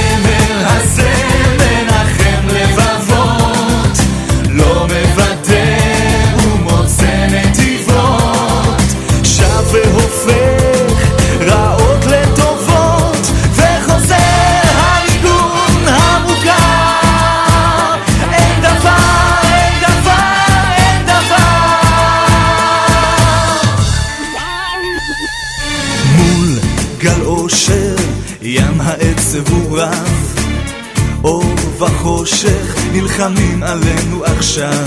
אור וחושך נלחמים עלינו עכשיו.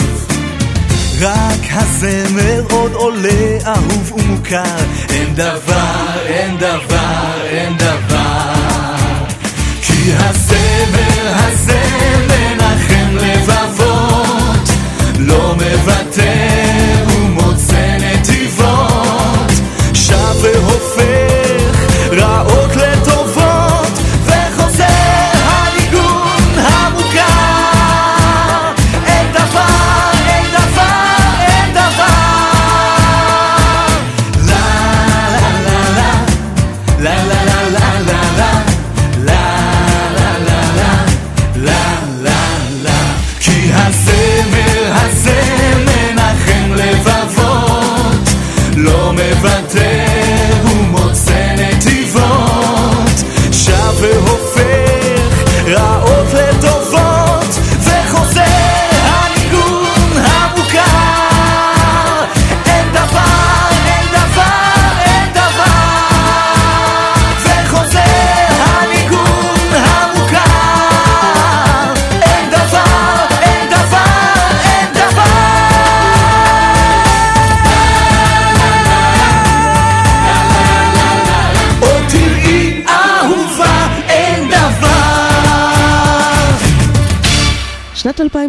רק הזמר עוד עולה אהוב ומוכר, אין דבר, אין דבר, אין דבר. כי הזמר הזה מנחם לבבות, לא מוותר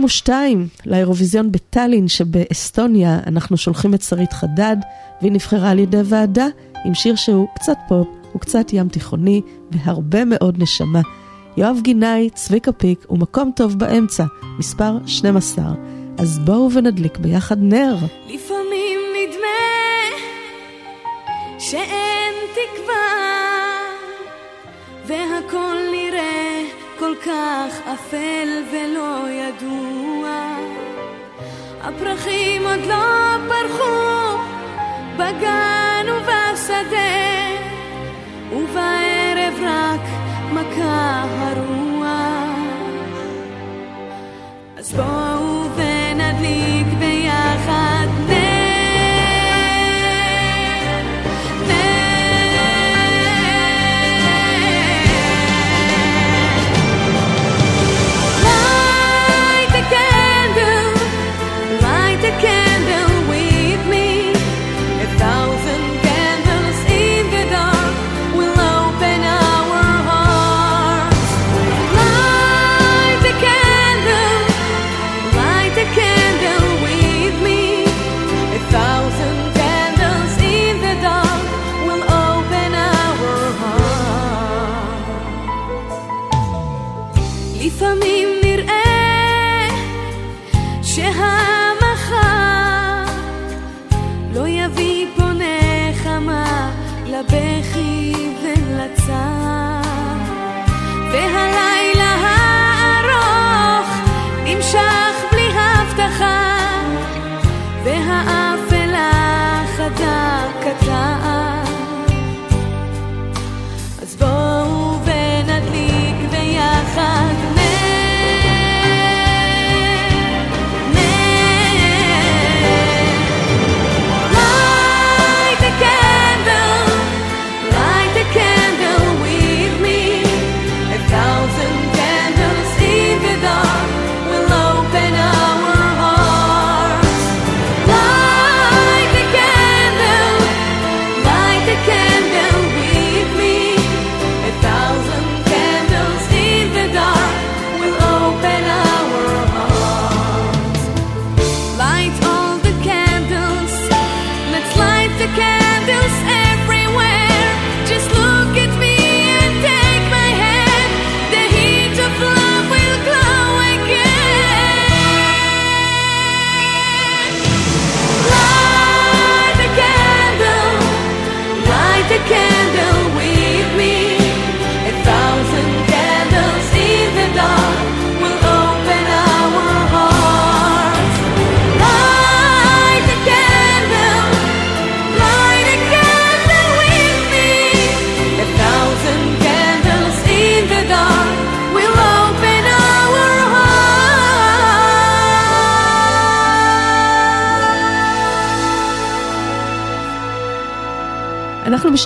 22 לאירוויזיון בטאלין שבאסטוניה אנחנו שולחים את שרית חדד, והיא נבחרה על ידי ועדה עם שיר שהוא קצת פופ, הוא קצת ים תיכוני והרבה מאוד נשמה. יואב גינאי, צביקה פיק ומקום טוב באמצע, מספר 12. אז בואו ונדליק ביחד נר. לפעמים נדמה שאין תקווה והכל כל כך אפל ולא ידוע. הפרחים עוד לא פרחו בגן ובשדה ובערב רק מכה הרוח. אז בואו ונדליק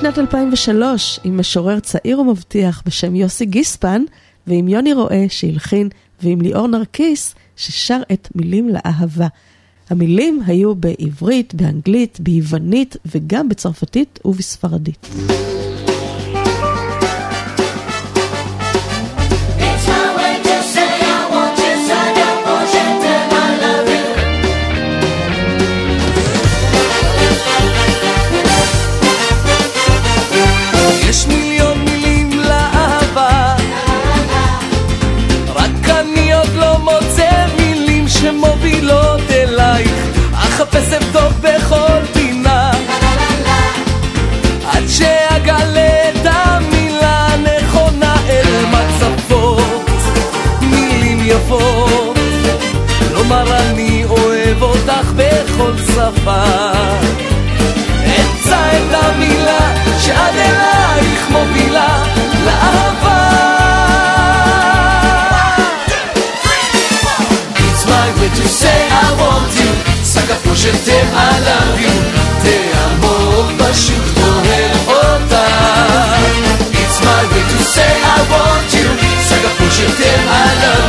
בשנת 2003 עם משורר צעיר ומבטיח בשם יוסי גיספן ועם יוני רואה שהלחין ועם ליאור נרקיס ששר את מילים לאהבה. המילים היו בעברית, באנגלית, ביוונית וגם בצרפתית ובספרדית. שפה אמצא את המילה שעד אלייך מובילה לאהבה. It's my way to say I want you, סגה כמו שתם I love you, תעמוק פשוט אוהב אותה. It's my way to say I want you, סגה כמו שתם I love you,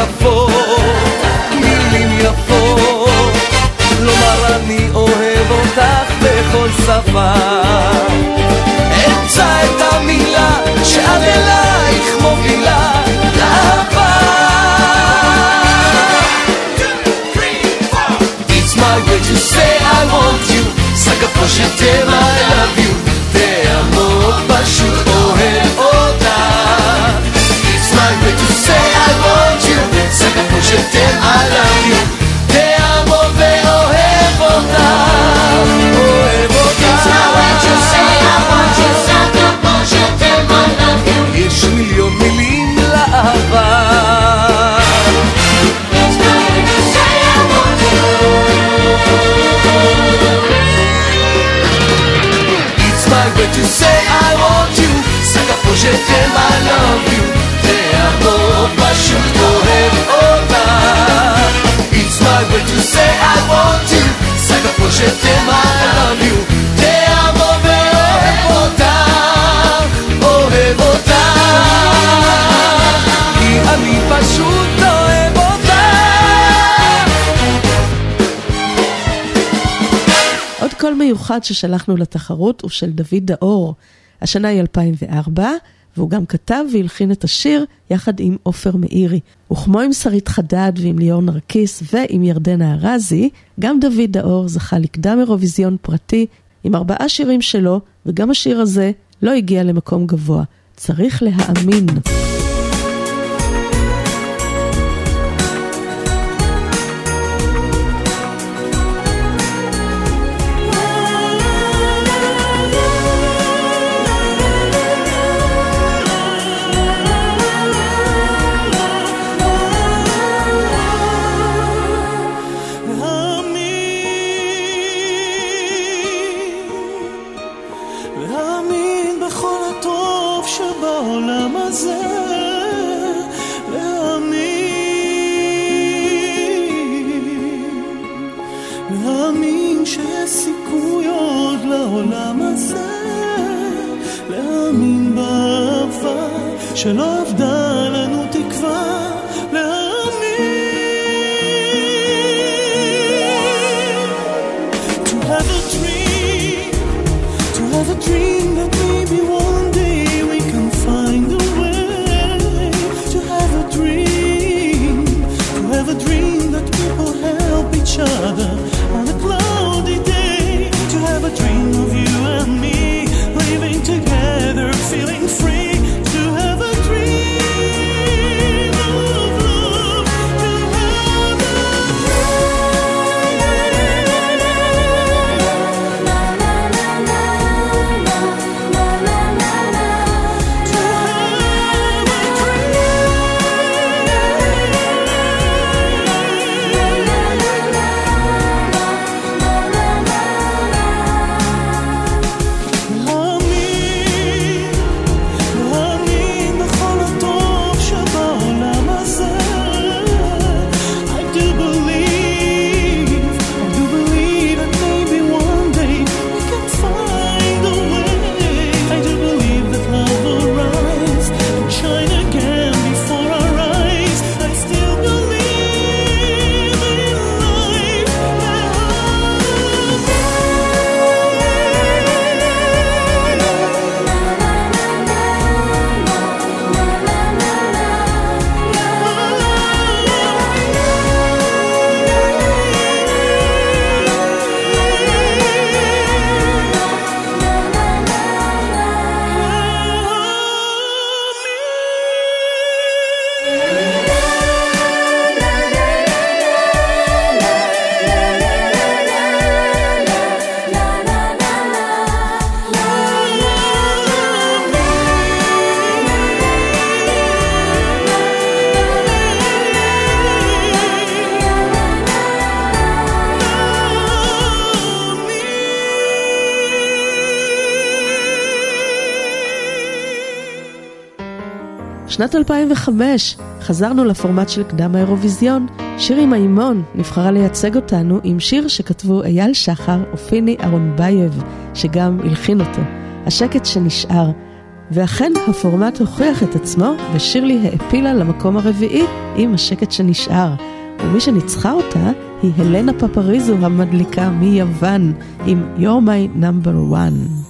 בצפון מילים יפות לומר אני אוהב אותך בכל שפה אמצא את המילה שעד אלייך מובילה לאהבה. It's my way to say I want you, סגה פה שתם I love you, תעמוק פשוט קול מיוחד ששלחנו לתחרות הוא של דוד דאור. השנה היא 2004, והוא גם כתב והלחין את השיר יחד עם עופר מאירי. וכמו עם שרית חדד ועם ליאור נרקיס ועם ירדנה ארזי, גם דוד דאור זכה לקדם אירוויזיון פרטי עם ארבעה שירים שלו, וגם השיר הזה לא הגיע למקום גבוה. צריך. להאמין שלא אבדה לנו בשנת 2005 חזרנו לפורמט של קדם האירוויזיון. שירי מימון נבחרה לייצג אותנו עם שיר שכתבו אייל שחר ופיני אהרונבייב, שגם הלחין אותו. השקט שנשאר. ואכן הפורמט הוכיח את עצמו, ושירלי העפילה למקום הרביעי עם השקט שנשאר. ומי שניצחה אותה היא הלנה פפריזו המדליקה מיוון עם You're My Number One.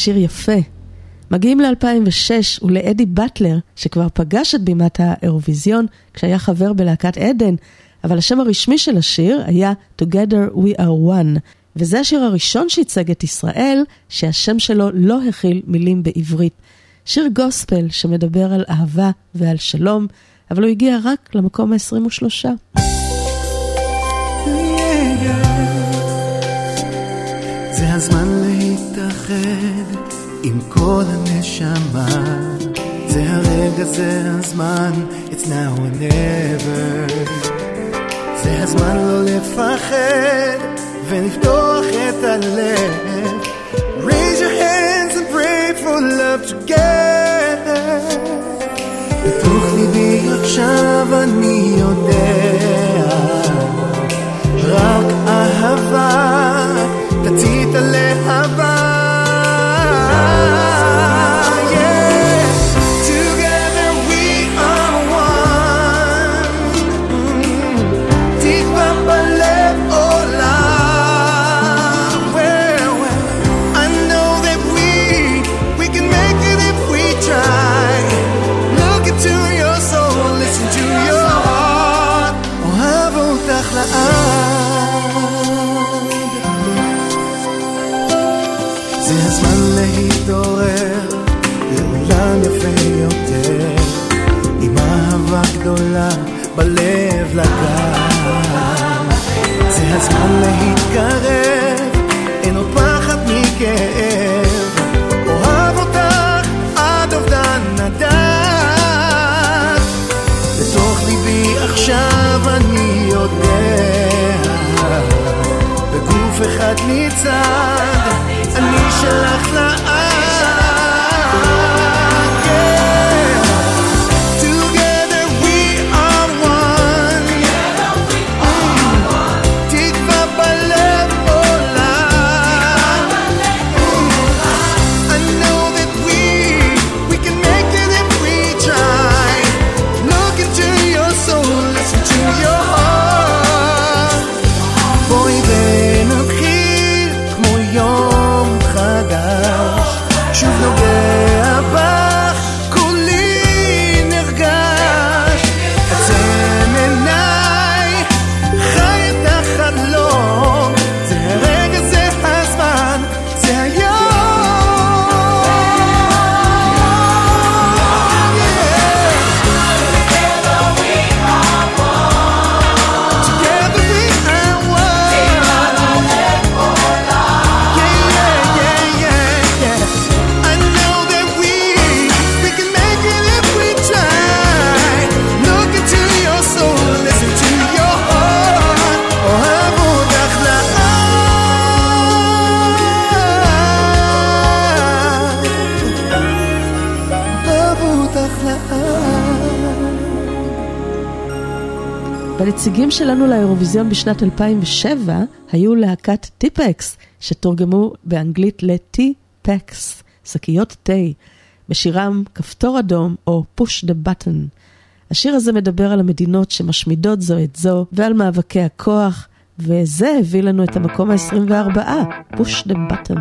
שיר יפה. מגיעים ל-2006 ולאדי באטלר, שכבר פגש את בימת האירוויזיון כשהיה חבר בלהקת עדן, אבל השם הרשמי של השיר היה Together We Are One, וזה השיר הראשון שייצג את ישראל, שהשם שלו לא הכיל מילים בעברית. שיר גוספל שמדבר על אהבה ועל שלום, אבל הוא הגיע רק למקום ה-23. זה הזמן להתאחד עם כל הנשמה. זה הרגע, זה הזמן, it's now or never. זה הזמן לא לפחד ולפתוח את הלב. Raise your hands and pray for love together. בתוך ליבי עכשיו אני יודע, רק אהבה תצית הלהבה. גדולה בלב לגעת. זה הזמן להתקרב, אין עוד פחד מכאב. אוהב אותך עד אובדן הדעת. בתוך ליבי עכשיו אני יודע, בגוף אחד ניצד, אני שלך הנציגים שלנו לאירוויזיון בשנת 2007 היו להקת טיפקס, שתורגמו באנגלית לטי-פקס, שקיות תה, בשירם כפתור אדום או push the button. השיר הזה מדבר על המדינות שמשמידות זו את זו ועל מאבקי הכוח, וזה הביא לנו את המקום ה-24, push the button.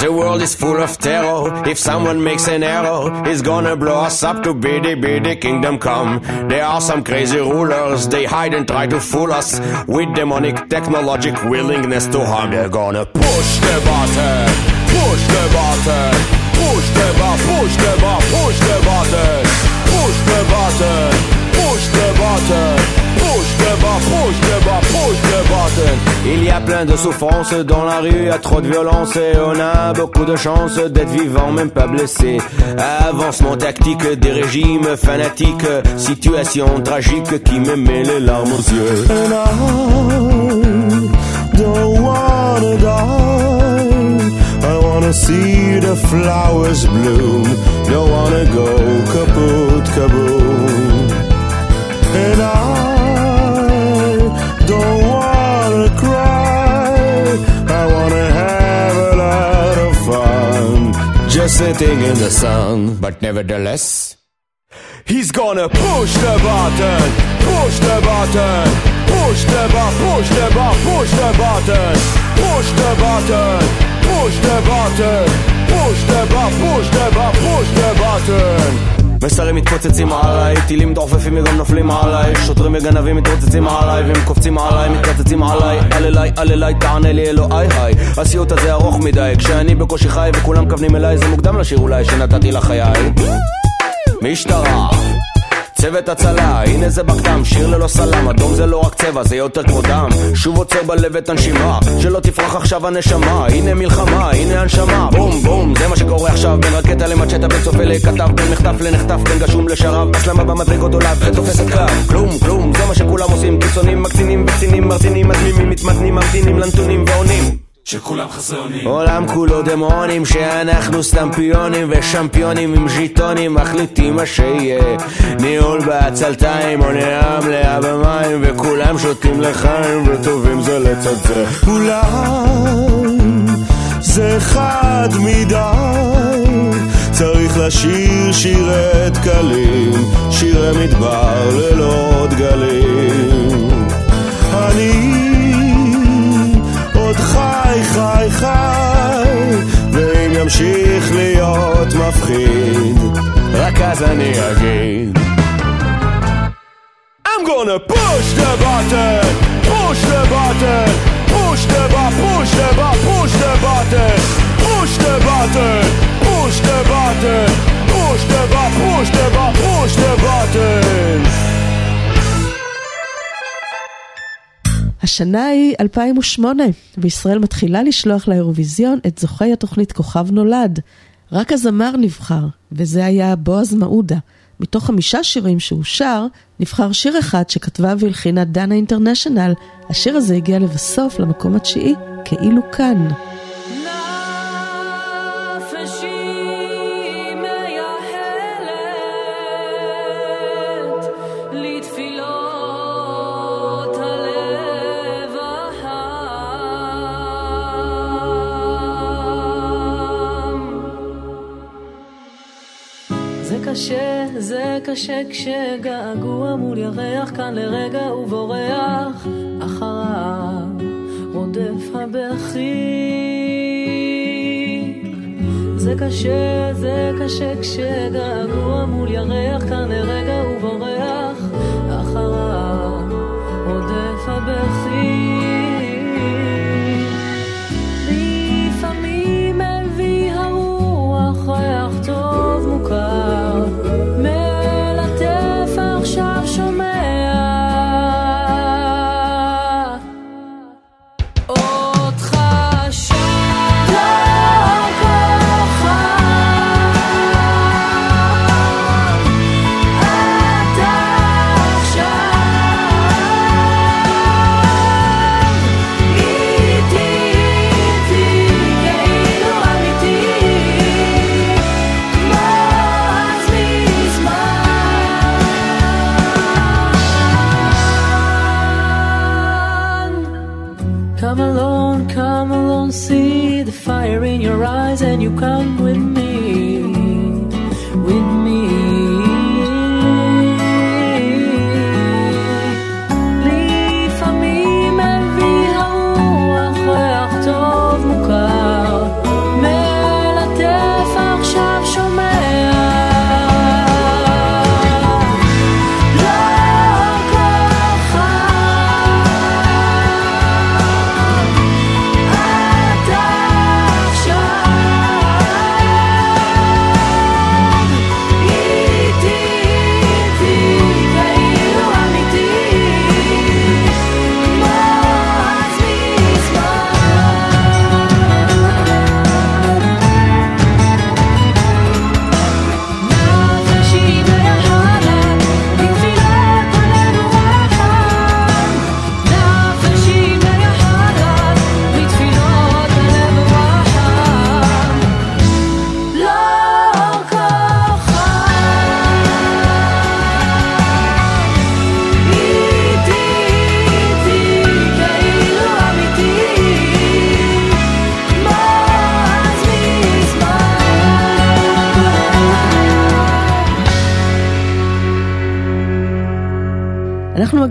The world is full of terror. If someone makes an error, he's gonna blow us up to bitty bitty kingdom come. There are some crazy rulers, they hide and try to fool us with demonic technologic willingness to harm. They're gonna push the button, push the button, push the button, push the button, push the button, push the button, push the button. Il y a plein de souffrances dans la rue, y a trop de violence et on a beaucoup de chance d'être vivant, même pas blessé. Avancement tactique des régimes fanatiques, situation tragique qui me met les larmes aux yeux. And I don't wanna die. See the flowers bloom. Don't wanna go don't wanna cry. I wanna have a lot of fun. Just sitting in the sun, but nevertheless. He's gonna push the button, push the button, push the button, push the button, push the button, push the button, push the button, push the button, push the button, push the button. מסרים מתפוצצים עליי, טילים דוחפים וגם נופלים עליי שוטרים וגנבים מתרוצצים עליי והם קופצים עליי, מתקצצים עליי. אל אליי, אל אליי, תענה לי אלוהי היי. הסיוט הזה ארוך מדי, כשאני בקושי חי וכולם מכוונים אליי זה מוקדם לשיר אולי שנתתי לחיי. משטרה צוות הצלה, הנה זה בקדם, שיר ללא סלם, אדום זה לא רק צבע, זה יותר כמו דם. שוב עוצר בלב את הנשימה, שלא תפרח עכשיו הנשמה, הנה מלחמה, הנה הנשמה, בום בום, זה מה שקורה עכשיו, בין רקטה למצ'טה, בין צופה לכתב, בין מחטף לנחטף, בין גשום לשרב, הסלמה במדרגות עולה ותופסת קו, כלום כלום, זה מה שכולם עושים, קיצונים, מקצינים, וקצינים, מרצינים, מדמימים, מתמתנים, ממתינים לנתונים ועונים. שכולם חסרי אונים. עולם כולו דמונים שאנחנו סתם פיונים ושמפיונים עם ז'יטונים מחליטים מה שיהיה. ניהול בעצלתיים אונייה מלאה במים וכולם שותים לחיים וטובים זה לצד זה. אולי זה חד מדי צריך לשיר שירי דקלים שירי מדבר ללא דגלים חי חי חי ואם ימשיך להיות מפחיד רק אז אני אגיד I'm gonna push the button, push the button, push the button, push the button, push the button, push the button, push the button, push the button, push the button, push the button. השנה היא 2008, וישראל מתחילה לשלוח לאירוויזיון את זוכי התוכנית כוכב נולד. רק הזמר נבחר, וזה היה בועז מעודה. מתוך חמישה שירים שהוא שר, נבחר שיר אחד שכתבה והלחינה דנה אינטרנשיונל. השיר הזה הגיע לבסוף למקום התשיעי, כאילו כאן. קשה כשגעגוע מול ירח כאן לרגע ובורח אחריו רודף הבכי. זה קשה, זה קשה כשגעגוע מול ירח כאן לרגע ובורח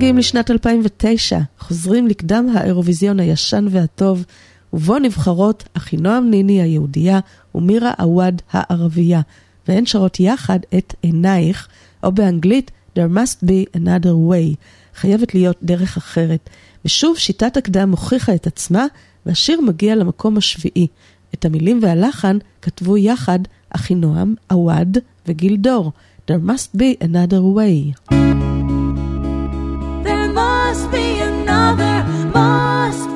מגיעים לשנת 2009, חוזרים לקדם האירוויזיון הישן והטוב, ובו נבחרות אחינועם ניני היהודייה ומירה עווד הערבייה, והן שרות יחד את עינייך, או באנגלית There must be another way, חייבת להיות דרך אחרת. ושוב שיטת הקדם הוכיחה את עצמה, והשיר מגיע למקום השביעי. את המילים והלחן כתבו יחד אחינועם, עווד וגיל דור. There must be another way. mother must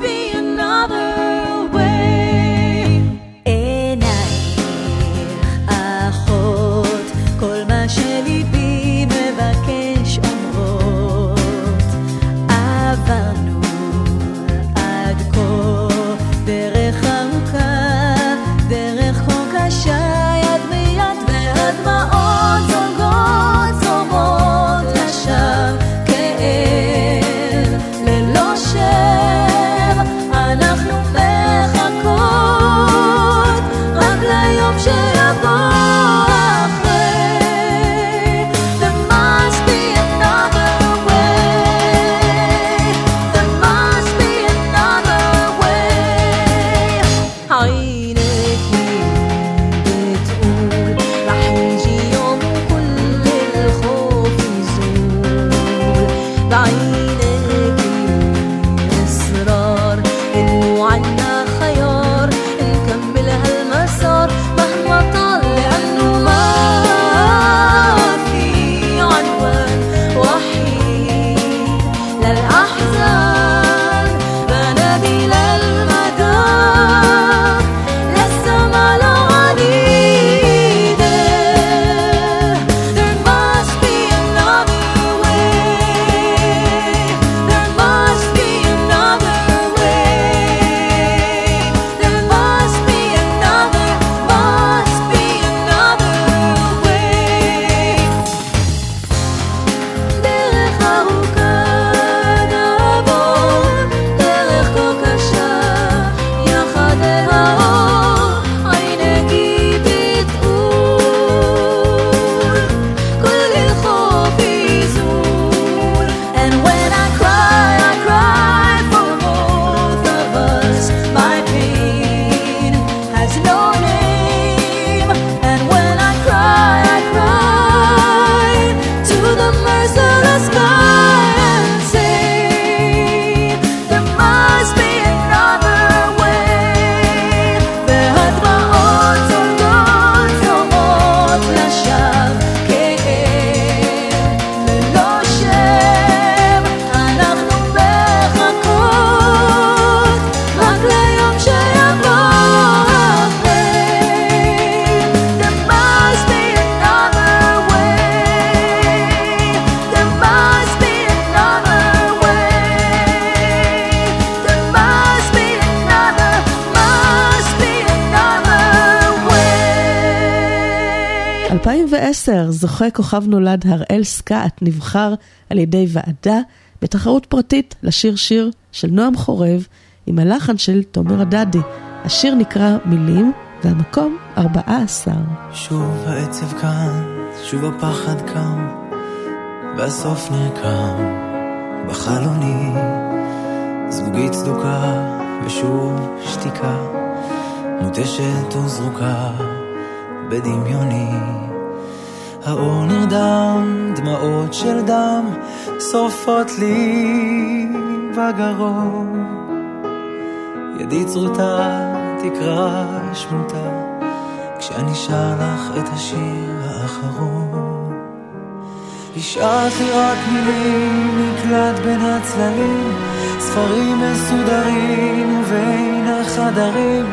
זוכה כוכב נולד הראל סקאט נבחר על ידי ועדה בתחרות פרטית לשיר שיר של נועם חורב עם הלחן של תומר הדדי. השיר נקרא מילים והמקום 14. שוב העצב כאן, שוב הפחד קם, והסוף נרקם בחלוני. זגוגית צדוקה ושוב שתיקה, מותשת וזרוקה בדמיוני. האור נרדם, דמעות של דם, שורפות לי בגרון. ידי צרותה תקרא שמותה, כשאני שר לך את השיר האחרון. השארת לי רק מילים, נקלט בין הצללים, ספרים מסודרים ובין החדרים.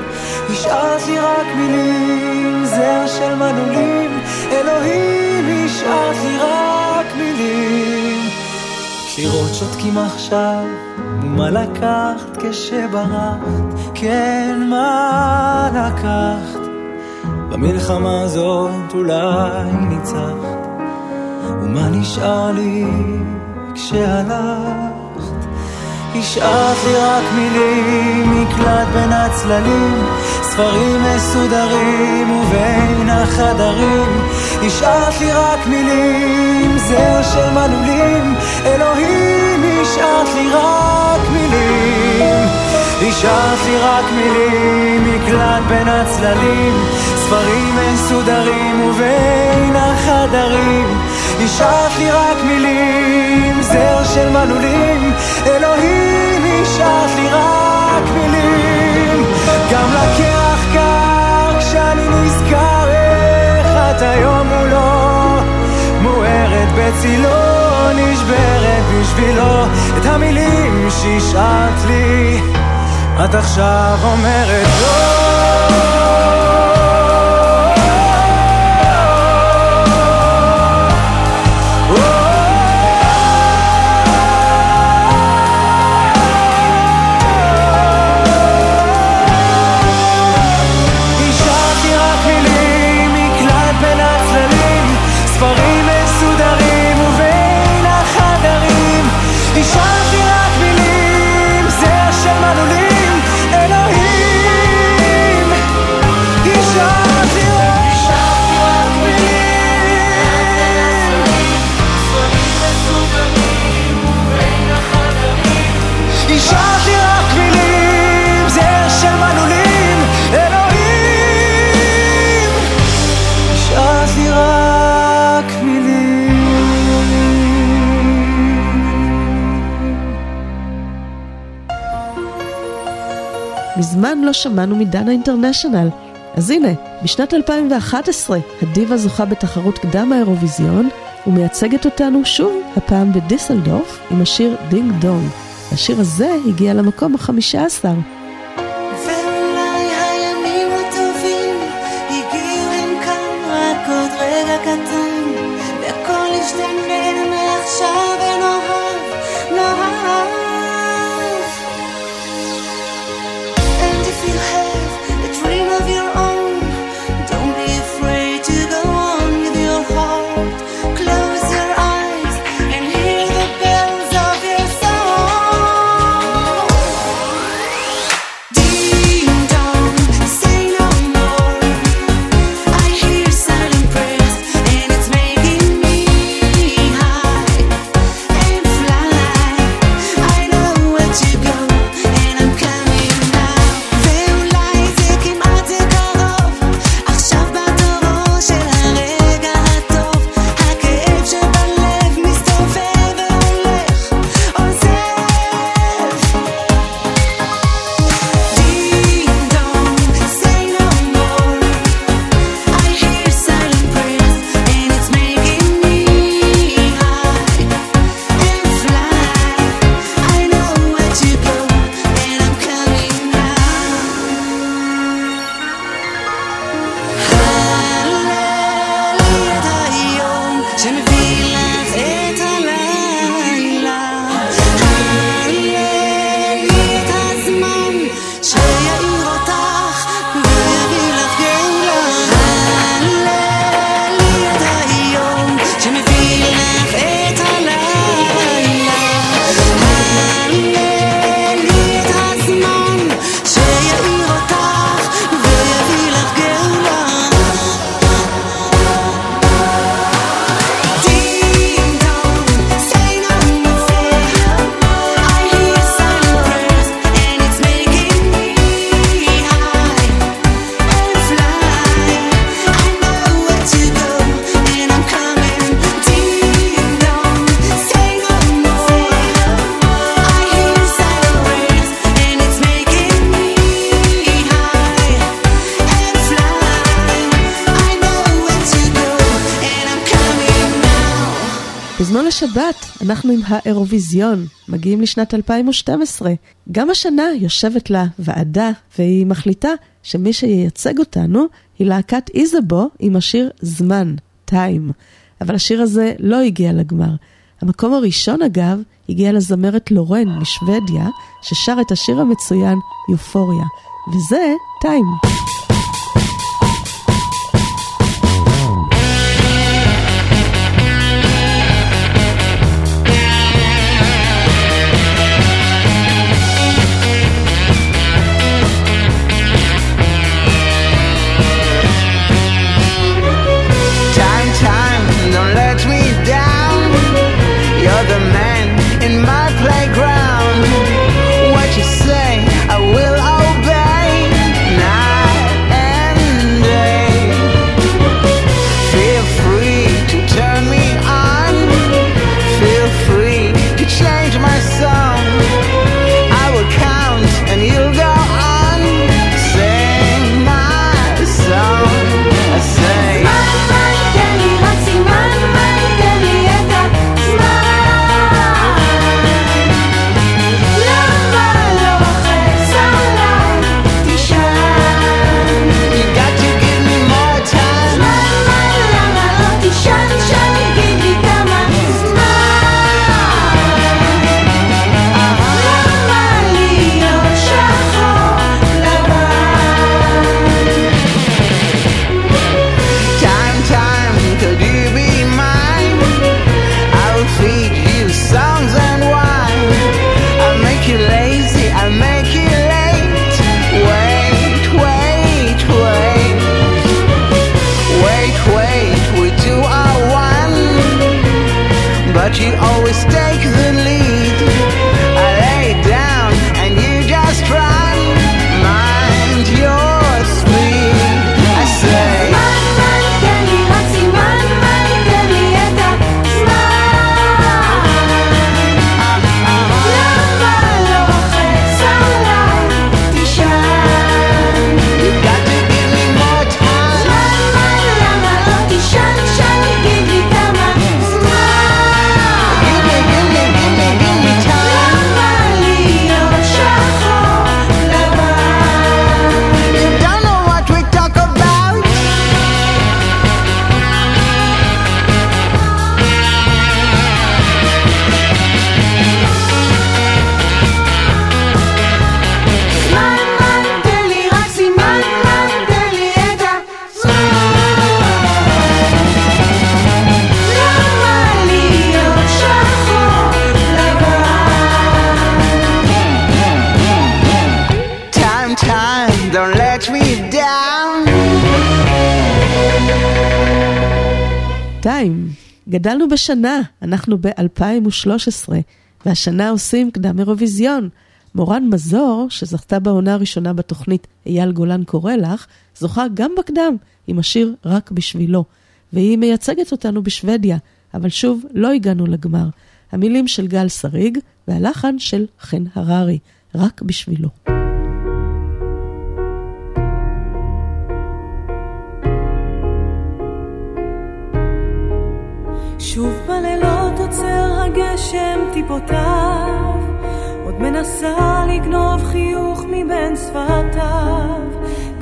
השארת לי רק מילים, זר של מנעולים, אלוהים, השארת לי רק מילים. קירות שותקים עכשיו, ומה לקחת כשברחת? כן, מה לקחת? במלחמה הזאת אולי ניצחת, ומה נשאר לי כשהלכת? השארת לי רק מילים, מקלט בין הצללים, ספרים מסודרים ובין החדרים. השארת לי רק מילים, זר של מנעולים, אלוהים, השארת לי רק מילים. השארת לי רק מילים, מקלט בין הצללים, ספרים מסודרים ובין החדרים. השארת לי רק מילים, זר של מנעולים, אלוהים, השארת לי רק מילים. גם כשאני נזכר איך את היום מולו. מוארת בצילו, נשברת בשבילו. את המילים שהשארת לי את עכשיו אומרת לא. מזמן לא שמענו מדנה אינטרנשיונל. אז הנה, בשנת 2011 הדיבה זוכה בתחרות קדם האירוויזיון, ומייצגת אותנו שוב, הפעם בדיסלדורף, עם השיר Ding Dong. השיר הזה הגיע למקום ה-15. האירוויזיון, מגיעים לשנת 2012. גם השנה יושבת לה ועדה, והיא מחליטה שמי שייצג אותנו היא להקת איזבו עם השיר זמן, טיים. אבל השיר הזה לא הגיע לגמר. המקום הראשון, אגב, הגיע לזמרת לורן משוודיה, ששר את השיר המצוין יופוריה, וזה טיים. גדלנו בשנה, אנחנו ב-2013, והשנה עושים קדם אירוויזיון. מורן מזור, שזכתה בעונה הראשונה בתוכנית אייל גולן קורא לך, זוכה גם בקדם עם השיר רק בשבילו. והיא מייצגת אותנו בשוודיה, אבל שוב, לא הגענו לגמר. המילים של גל שריג והלחן של חן הררי, רק בשבילו. שוב בלילות עוצר הגשם טיפותיו, עוד מנסה לגנוב חיוך מבין שפתיו.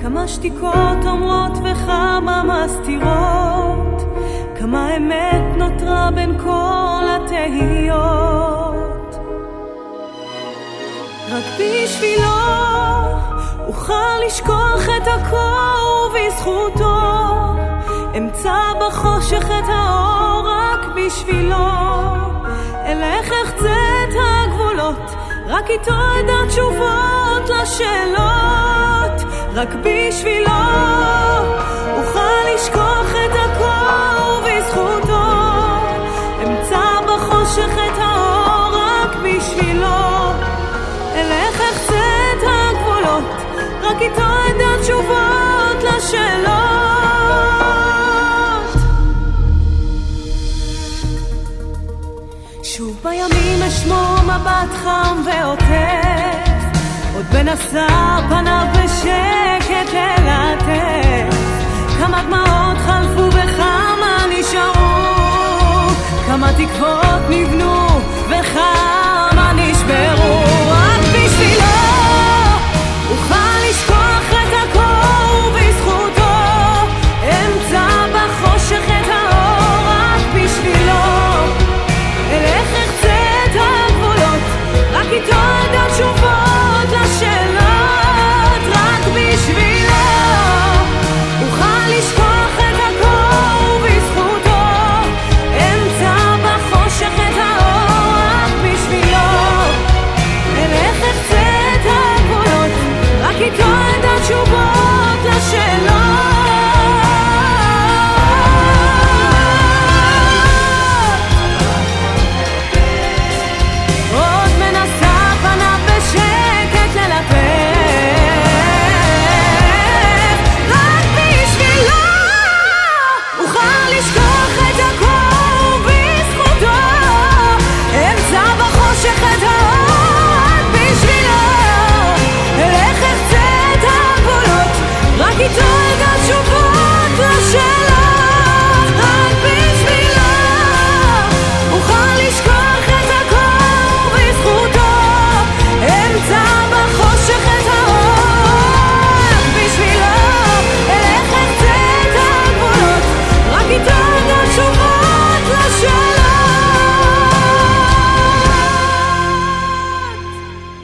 כמה שתיקות אומרות וכמה מסתירות, כמה אמת נותרה בין כל התהיות. רק בשבילו אוכל לשכוח את הקור ובזכותו אמצא בחושך את האור רק בשבילו. אלך אחצה את הגבולות רק איתו אדע תשובות לשאלות. רק בשבילו אוכל לשכוח את מבט חם ועוטף עוד בין עשר פניו בשקט ללטף. כמה דמעות חלפו וכמה נשארו כמה תקוות נבנו וכמה נשברו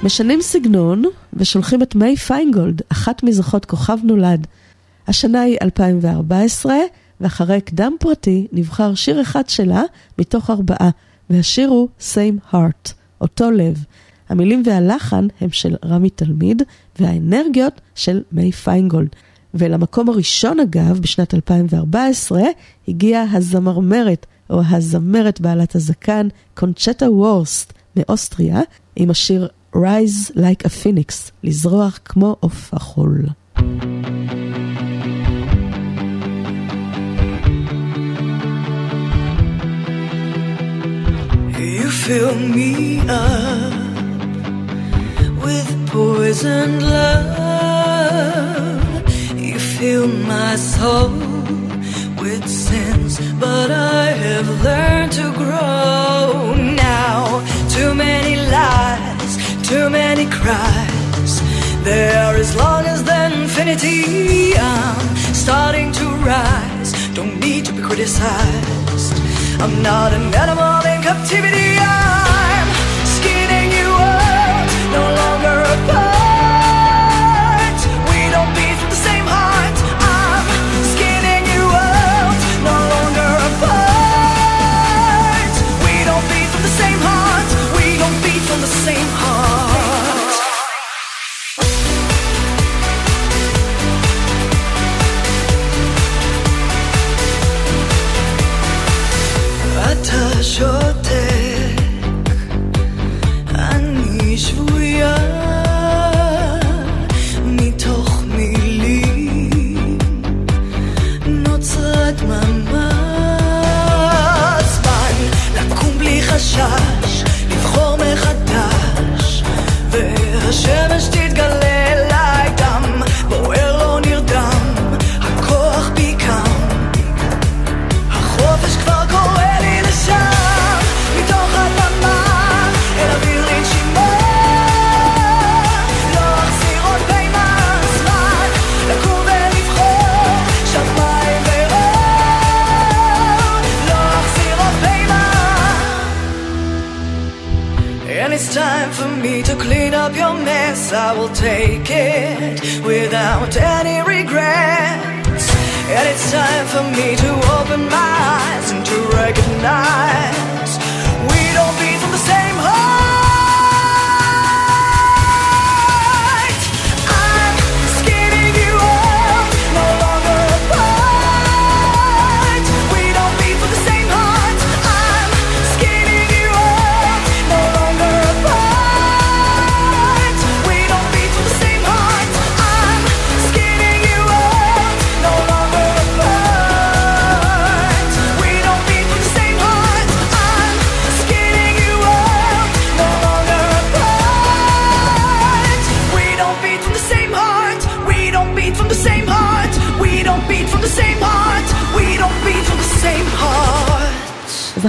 משנים סגנון ושולחים את מיי פיינגולד, אחת מזוכות כוכב נולד. השנה היא 2014, ואחרי קדם פרטי נבחר שיר אחד שלה מתוך ארבעה, והשיר הוא Same Heart, אותו לב. המילים והלחן הם של רמי תלמיד, והאנרגיות של מיי פיינגולד. ולמקום הראשון אגב, בשנת 2014, הגיעה הזמרמרת או הזמרת בעלת הזקן, קונצ'טה וורסט מאוסטריה, עם השיר Rise Like a Phoenix, לזרוח כמו עוף החול. You fill me up with poisoned love. You fill my soul with sins, but I have learned Too many cries. There as long as the infinity, I'm starting to rise. Don't need to be criticized. I'm not an animal in captivity. I'm I will take it without any regrets. And it's time for me to open my eyes and to recognize we don't beat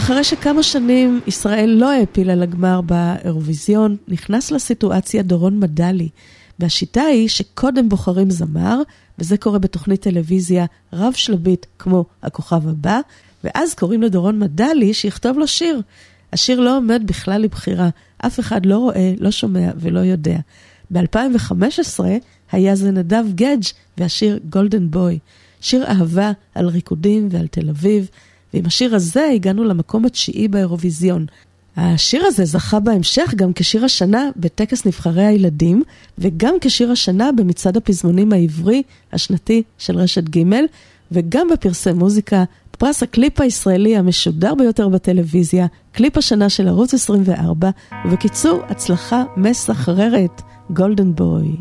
אחרי שכמה שנים ישראל לא העפילה לגמר באירוויזיון, נכנס לסיטואציה דורון מדלי. והשיטה היא שקודם בוחרים זמר, וזה קורה בתוכנית טלוויזיה רב-שלבית כמו הכוכב הבא, ואז קוראים לדורון מדלי שיכתוב לו שיר. השיר לא עומד בכלל לבחירה, אף אחד לא רואה, לא שומע ולא יודע. ב-2015 היה זה נדב גדג' והשיר גולדן בוי, שיר אהבה על ריקודים ועל תל אביב, ועם השיר הזה הגענו למקום התשיעי באירוויזיון. השיר הזה זכה בהמשך גם כשיר השנה בטקס נבחרי הילדים, וגם כשיר השנה במצעד הפזמונים העברי השנתי של רשת ג', וגם בפרסי מוזיקה, פרס הקליפ הישראלי המשודר ביותר בטלוויזיה, קליפ השנה של ערוץ 24, ובקיצור, הצלחה מסחררת, גולדן בוי.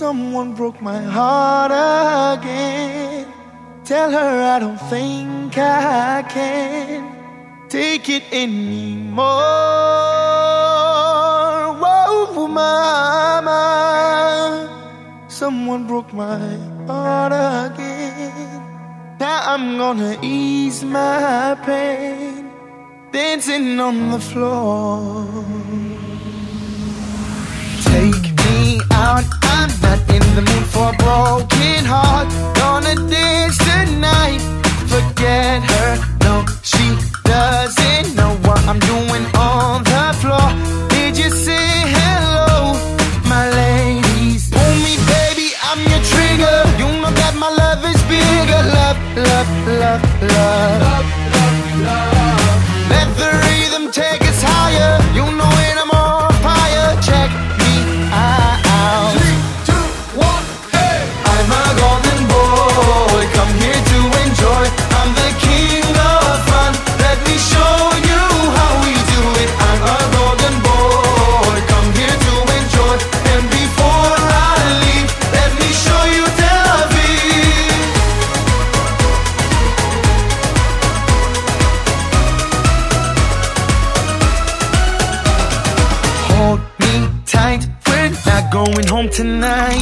Someone broke my heart again. Tell her I don't think I can take it anymore. Whoa, Mama, someone broke my heart again. Now I'm gonna ease my pain, dancing on the floor. Out, I'm not in the mood for a broken heart. Gonna dance tonight, forget her. No, she doesn't know what I'm doing on the floor. Did you say hello, my ladies? Pull me, baby, I'm your trigger. You know that my love is bigger. Love, love, love, love. Let tonight.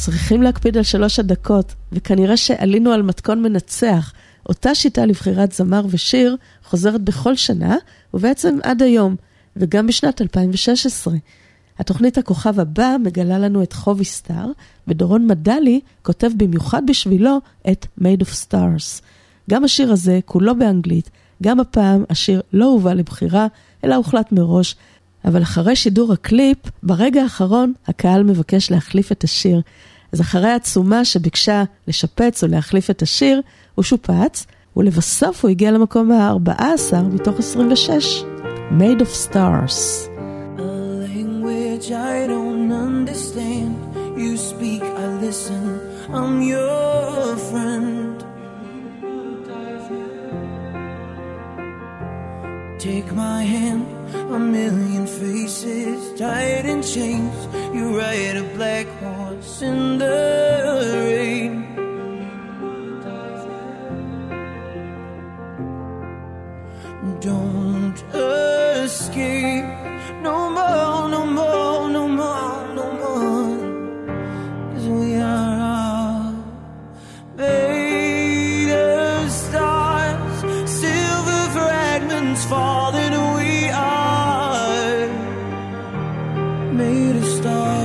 צריכים להקפיד על שלוש הדקות, וכנראה שעלינו על מתכון מנצח. אותה שיטה לבחירת זמר ושיר חוזרת בכל שנה, ובעצם עד היום, וגם בשנת 2016. התוכנית הכוכב הבא מגלה לנו את חובי סטאר, ודורון מדלי כותב במיוחד בשבילו את Made of Stars. גם השיר הזה, כולו באנגלית, גם הפעם השיר לא הובא לבחירה, אלא הוחלט מראש, אבל אחרי שידור הקליפ, ברגע האחרון הקהל מבקש להחליף את השיר. אז אחרי העצומה שביקשה לשפץ או להחליף את השיר, הוא שופץ, ולבסוף הוא הגיע למקום ה-14 מתוך 26, Made of Stars. language I don't understand. You speak, I listen. I'm your friend. Take my hand, a million faces tied in chains. You ride a black horse in the rain. Don't escape no more, no more, no more, no more. 'Cause we are all made of stars, silver fragments falling. Stars.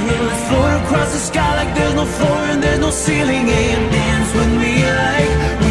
My. Let's float across the sky like there's no floor and there's no ceiling. And dance with me like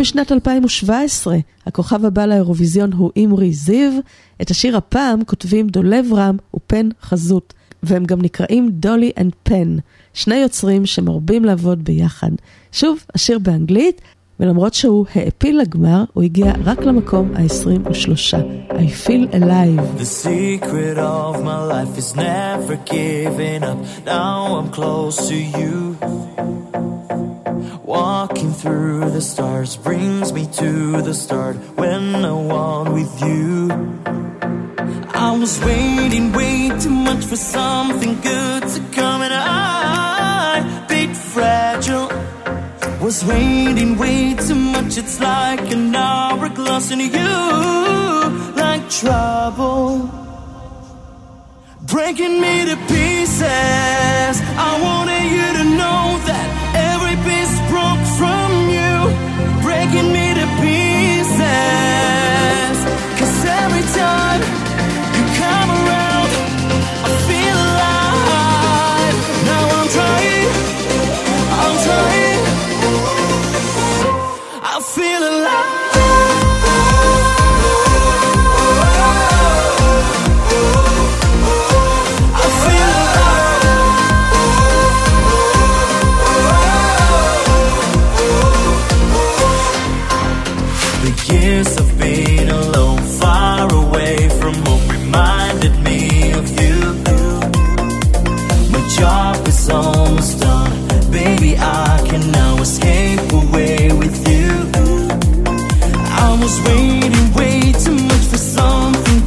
בשנת 2017, הכוכב הבא לאירוויזיון הוא אימרי זיו. את השיר הפעם כותבים דולב רם ופן חזות, והם גם נקראים דולי אנד פן, שני יוצרים שמרבים לעבוד ביחד. שוב, השיר באנגלית, ולמרות שהוא העפיל לגמר, הוא הגיע רק למקום ה-23. I feel alive. The secret of my life is never giving up. Now I'm close to you. Walking through the stars brings me to the start when I want with you. I was waiting way too much for something good to come, and I, bit fragile, was waiting way too much. It's like an hourglass in you, like trouble, breaking me to pieces. I wanted you to know that every piece broke from you, breaking me Now escape away with you. I was waiting way too much for something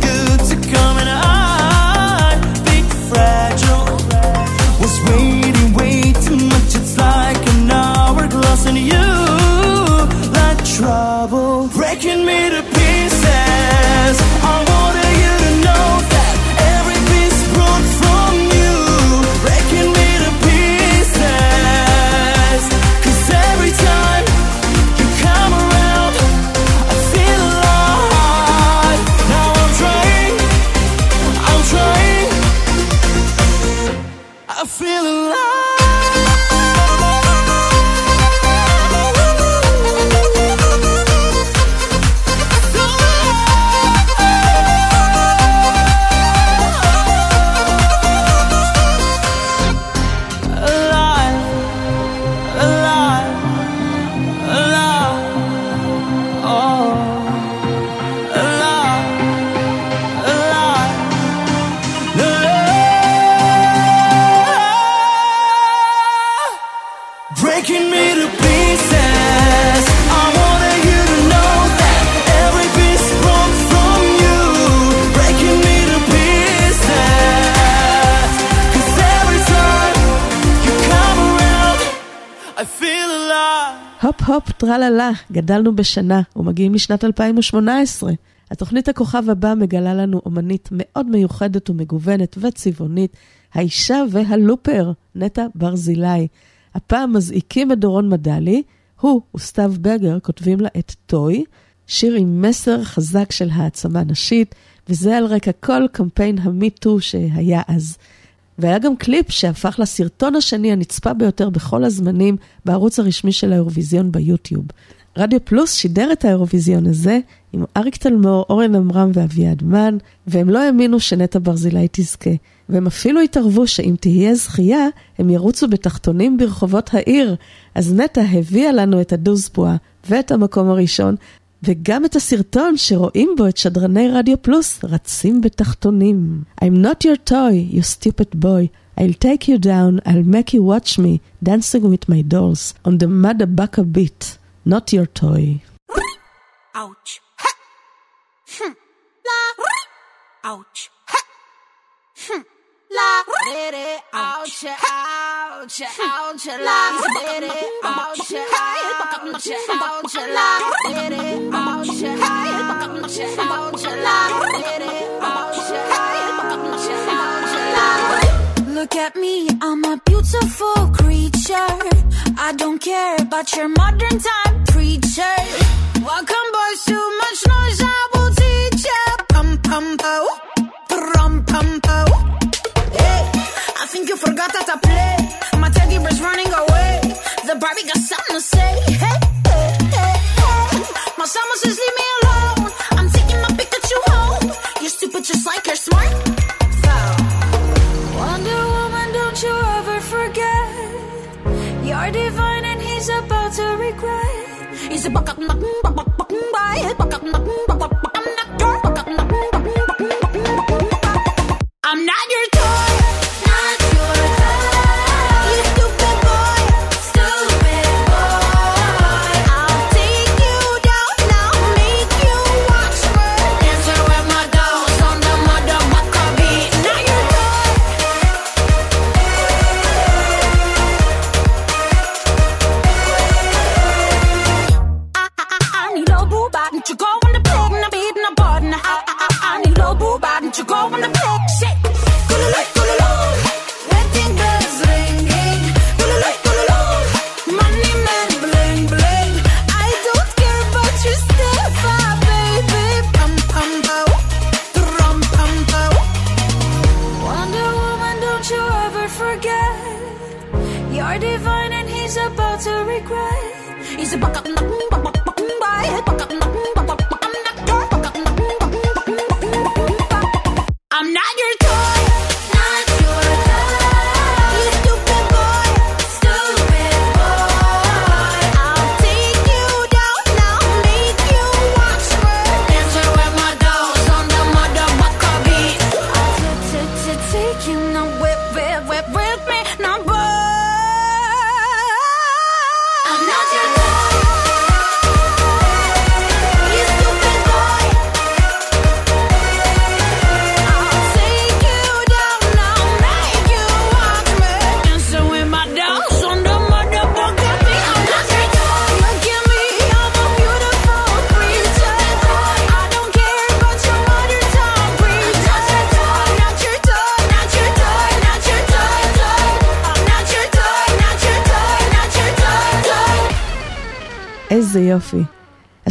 הופ טרללה, גדלנו בשנה ומגיעים לשנת 2018. התוכנית הכוכב הבא מגלה לנו אומנית מאוד מיוחדת ומגוונת וצבעונית, האישה וה looper, נטע ברזילי. הפעם מזעיקים את דורון מדלי, הוא וסתיו בגר כותבים לה את Toy, שיר עם מסר חזק של העצמה נשית, וזה על רקע כל קמפיין ה Me Too שהיה אז. והיה גם קליפ שהפך לסרטון השני הנצפה ביותר בכל הזמנים בערוץ הרשמי של האירוויזיון ביוטיוב. רדיו פלוס שידר את האירוויזיון הזה עם אריק תלמור, אורן עמרם ואביעד מן, והם לא האמינו שנטע ברזילי תזכה. והם אפילו התערבו שאם תהיה זכייה, הם ירוצו בתחתונים ברחובות העיר. אז נטע הביאה לנו את הדוזפואה ואת המקום הראשון, וגם את הסרטון שרואים בו את שדרני רדיו פלוס רצים בתחתונים. I'm not your toy, you stupid boy. I'll take you down, I'll make you watch me, dancing with my dolls, on the Madabaka beat. Not your toy. Ouch. Ha. la, let it out out out la, let it out out out la, let it out out out la, let it out out out la. Look at me, I'm a beautiful creature. I don't care about your modern time preacher. Welcome boys, too much noise, I will teach you. Pum pum pum. think you forgot that I play. My teddy bear's running away. The Barbie got something to say. Hey, hey, hey, hey. My summer says leave me alone. I'm taking my Pikachu home. You're stupid just like you're smart. Wonder Woman, don't you ever forget. You're divine and he's about to regret. He's a buck up, buck up, buck up, buck up, buck up, buck up, buck up,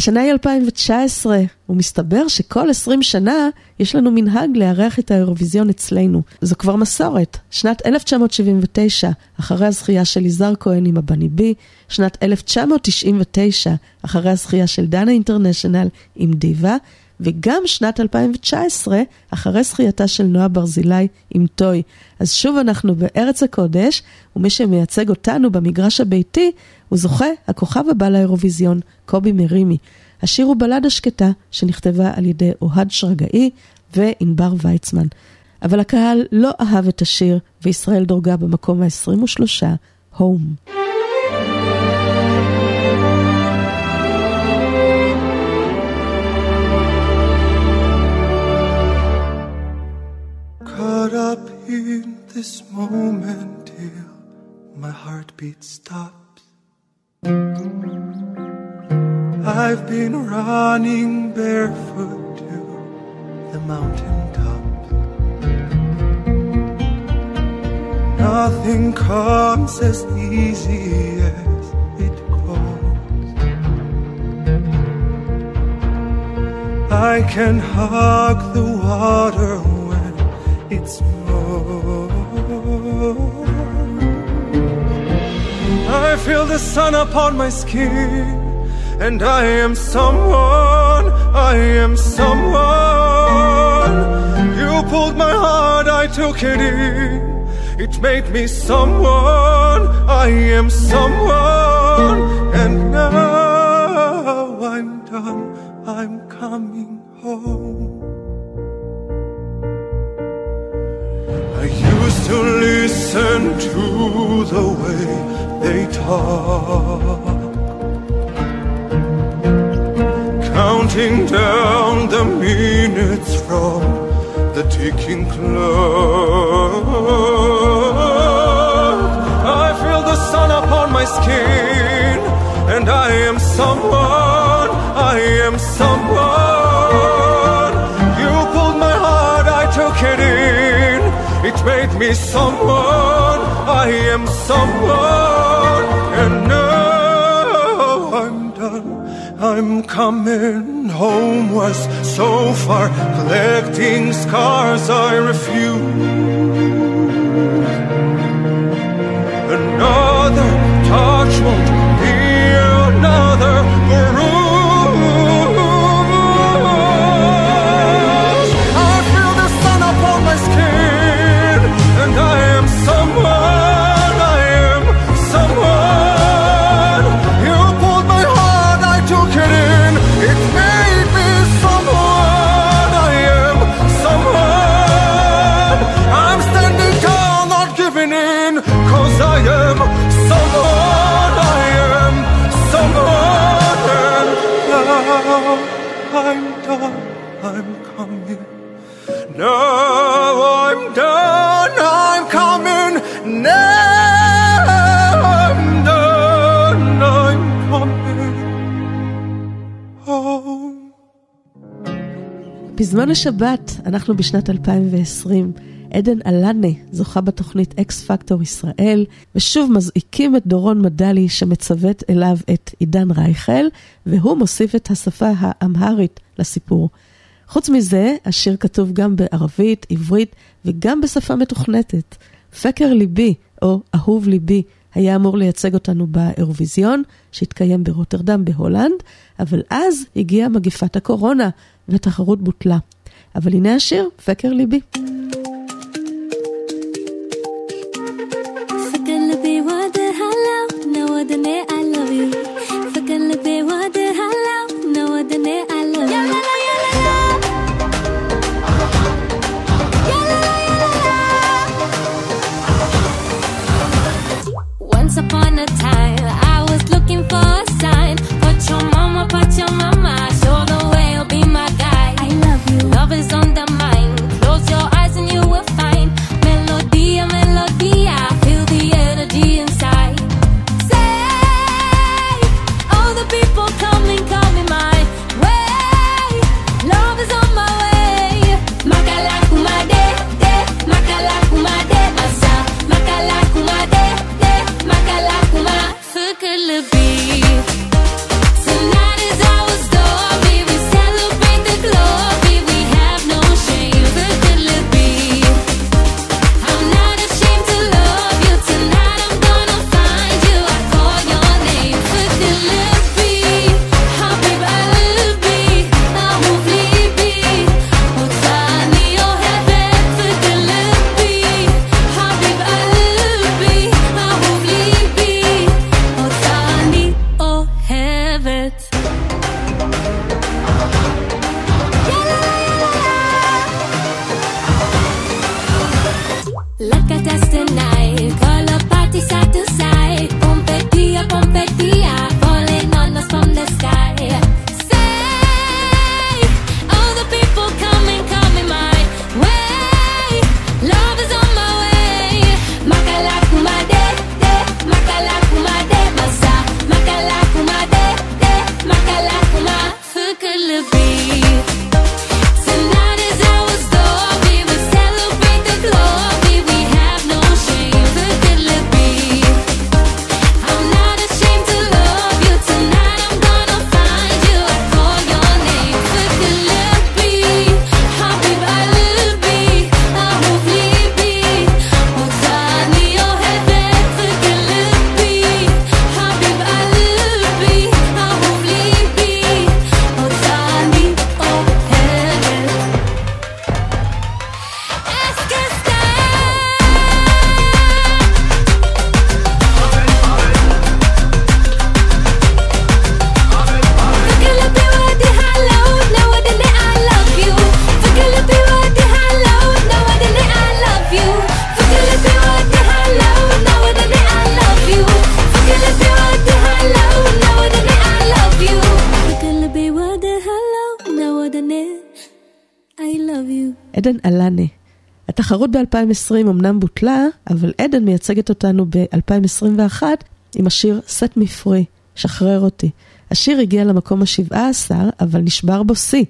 השנה היא 2019, ומסתבר שכל 20 שנה יש לנו מנהג לארח את האירוויזיון אצלנו. זו כבר מסורת. שנת 1979, אחרי הזכייה של יזהר כהן עם הבני בי, שנת 1999, אחרי הזכייה של דנה אינטרנשיונל עם דיווה, וגם שנת 2019, אחרי זכייתה של נועה ברזילי עם טוי. אז שוב אנחנו בארץ הקודש, ומי שמייצג אותנו במגרש הביתי, הוא זוכה, הכוכב הבא לאירוויזיון, קובי מרימי. השיר הוא בלדה שקטה, שנכתבה על ידי אוהד שרגאי וענבר ויצמן. אבל הקהל לא אהב את השיר, וישראל דורגה במקום ה-23, הום. Caught up in this moment till my heartbeat stops. I've been running barefoot to the mountain tops. Nothing comes as easy as it goes. I can hug the water when it snows. I feel the sun upon my skin, and I am someone, I am someone. You pulled my heart, I took it in. It made me someone, I am someone, and now I'm done, I'm coming home. To listen to the way they talk, counting down the minutes from the ticking clock. I feel the sun upon my skin, and I am someone, I am someone. Made me someone, I am someone, and now I'm done. I'm coming home was so far, collecting scars I refuse. Another touch won't be another לשבת, אנחנו בשנת 2020. עדן אלנה זוכה בתוכנית אקס פקטור ישראל, ושוב מזעיקים את דורון מדלי שמצוות אליו את עידן רייכל, והוא מוסיף את השפה האמהרית לסיפור. חוץ מזה, השיר כתוב גם בערבית, עברית וגם בשפה מתוכנתת. ፍቅር ליבי, או אהוב ליבי, היה אמור לייצג אותנו באירוויזיון, שהתקיים ברוטרדם בהולנד, אבל אז הגיעה מגפת הקורונה, והתחרות בוטלה. אבל הנה השיר, פקר ליבי. 2020 אמנם בוטלה, אבל עדן מייצגת אותנו ב-2021 עם השיר "סט מפרי", שחרר אותי. השיר הגיע למקום ה-17, אבל נשבר בו שיא.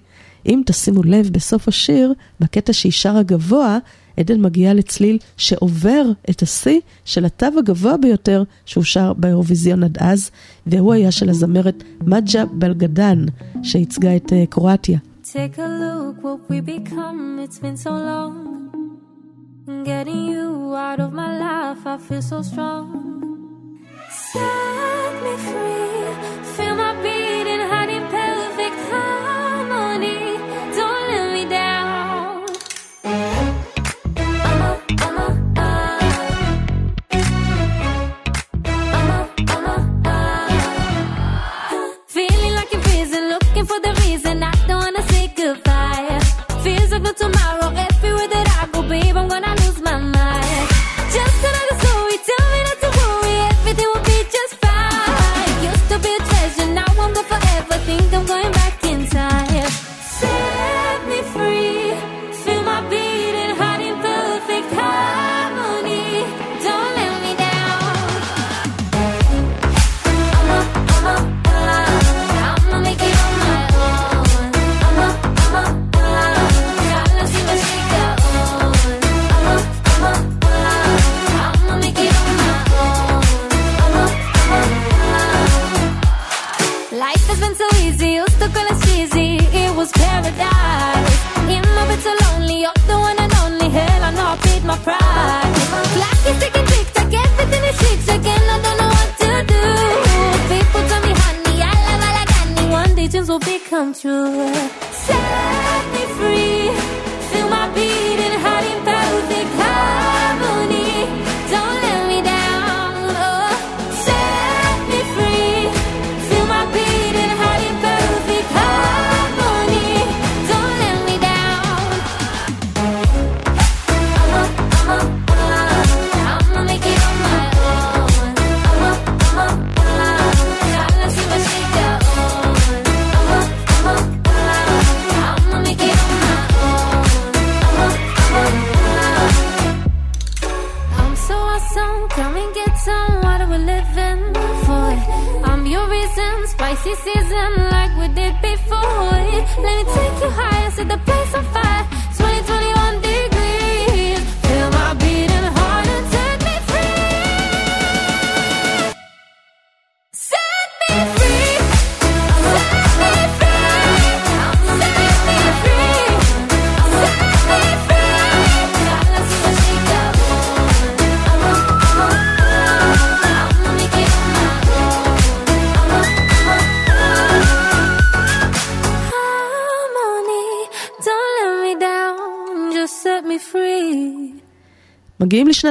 אם תשימו לב, בסוף השיר, בקטע שהיא שרה גבוה, עדן מגיעה לצליל שעובר את השיא של התו הגבוה ביותר שהוא שר באירוויזיון עד אז, והוא היה של הזמרת מג'ה בלגדן, שייצגה את אה, קרואטיה. Take a look what we become, it's been so long. Getting you out of my life, I feel so strong. Set me free, feel my beat.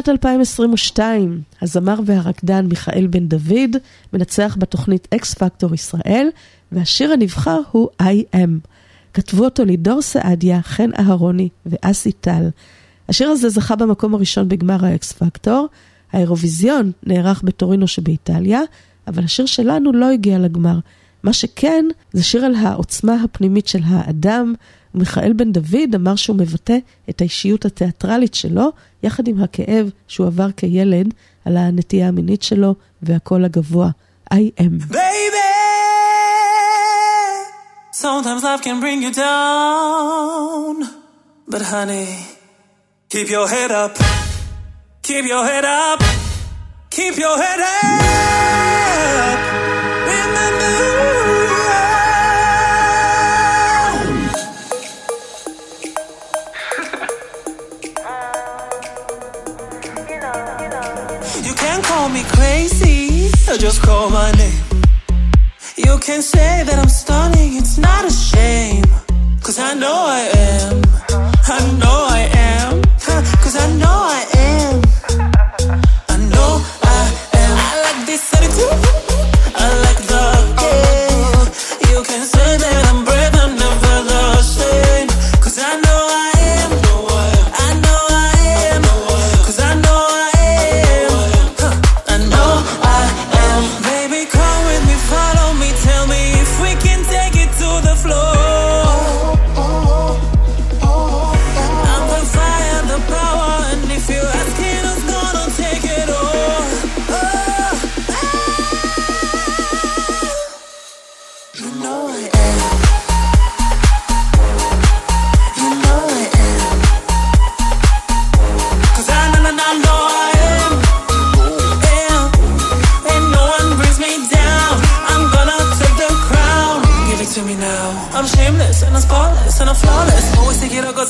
לשנת 2022, הזמר והרקדן מיכאל בן דוד מנצח בתוכנית אקס פקטור ישראל, והשיר הנבחר הוא I am. כתבו אותו לידור סעדיה, חן אהרוני ואסי טל. השיר הזה זכה במקום הראשון בגמר האקס פקטור. האירוויזיון נערך בטורינו שבאיטליה, אבל השיר שלנו לא הגיע לגמר. מה שכן, זה שיר על העוצמה הפנימית של האדם. ומיכאל בן דוד אמר שהוא מבטא את האישיות התיאטרלית שלו, יחד עם הכאב שהוא עבר כילד על הנטייה המינית שלו והקול הגבוה. I am. Baby, sometimes life can bring you down. But honey, keep your head up. Keep your head up. Keep your head up. Or just call my name. You can say that I'm stunning, it's not a shame. Cause I know I am. I know I am. Cause I know I am. I know I am. I like this attitude.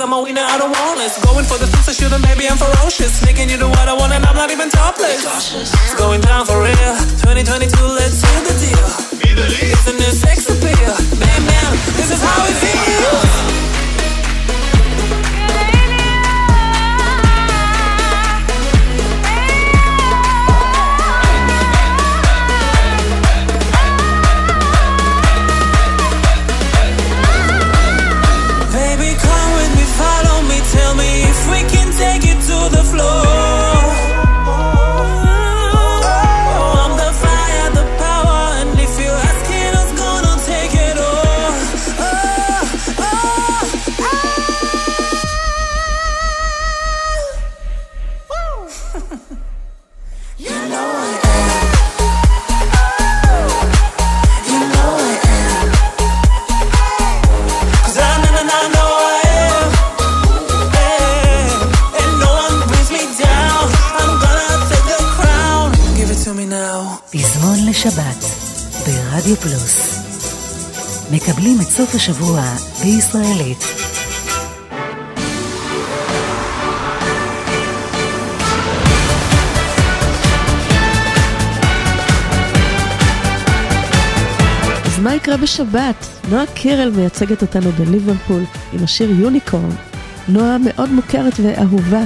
I'm a winner, I don't want less. Going for the truth, I shouldn't, maybe I'm ferocious. Making you do what I want and I'm not even topless. It's going down for real. 2022, let's seal the deal. Be the lead. It's a new sex appeal. Man, man, this is how it feels. בשבת? נועה קירל מייצגת אותנו בליברפול עם השיר יוניקורן. נועה מאוד מוכרת ואהובה,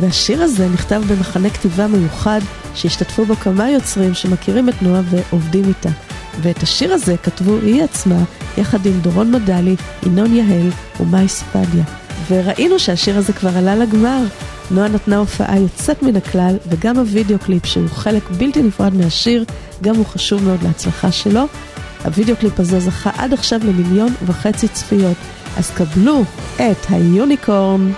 והשיר הזה נכתב במחנה כתיבה מיוחד שהשתתפו בו כמה יוצרים שמכירים את נועה ועובדים איתה. ואת השיר הזה כתבו היא עצמה יחד עם דורון מדלי, ינון יהל ומאי ספדיה. וראינו שהשיר הזה כבר עלה לגמר. נועה נתנה הופעה יוצאת מן הכלל, וגם הוידאו קליפ שהוא חלק בלתי נפרד מהשיר, גם הוא חשוב מאוד להצלחה שלו. הוידאו קליפ הזה זכה עד עכשיו למיליון וחצי צפיות, אז קבלו את היוניקורן.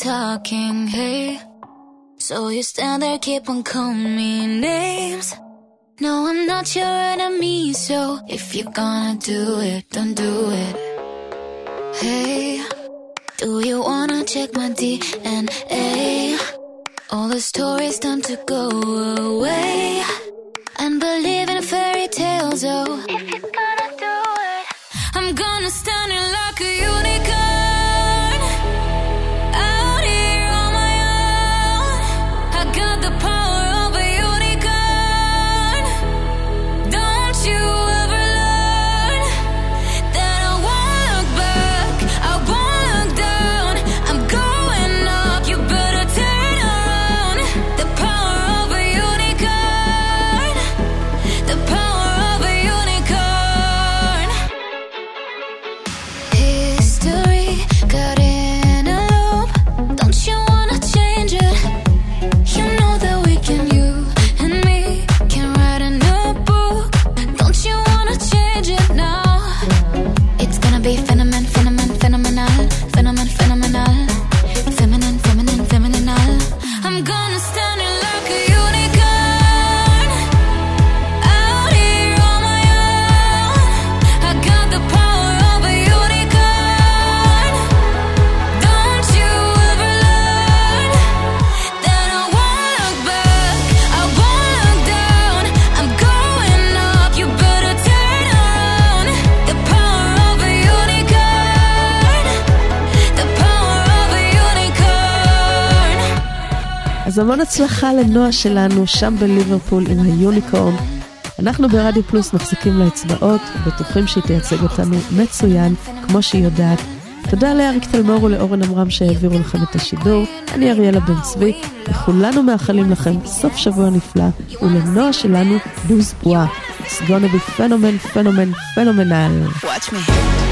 Talking, hey. So you stand there, keep on calling me names. No, I'm not your enemy, so if you're gonna do it, don't do it. Hey, do you wanna check my DNA? All the stories time to go away. And believe in fairy tales, oh. If you're gonna do it, I'm gonna stand in like a unicorn. אז המון הצלחה לנועה שלנו שם בליברפול עם היוניקורן. אנחנו ברדיו פלוס מחזיקים לה אצבעות, בטוחים שהיא תייצג אותנו מצוין, כמו שהיא יודעת. תודה לאריק תלמור ולאורן עמרם שהעבירו לכם את השידור. אני אריאלה בן צבי, וכולנו מאחלים לכם סוף שבוע נפלא, ולנועה שלנו לוז בואה. It's gonna be phenomen, phenomen, phenomenal. Watch me.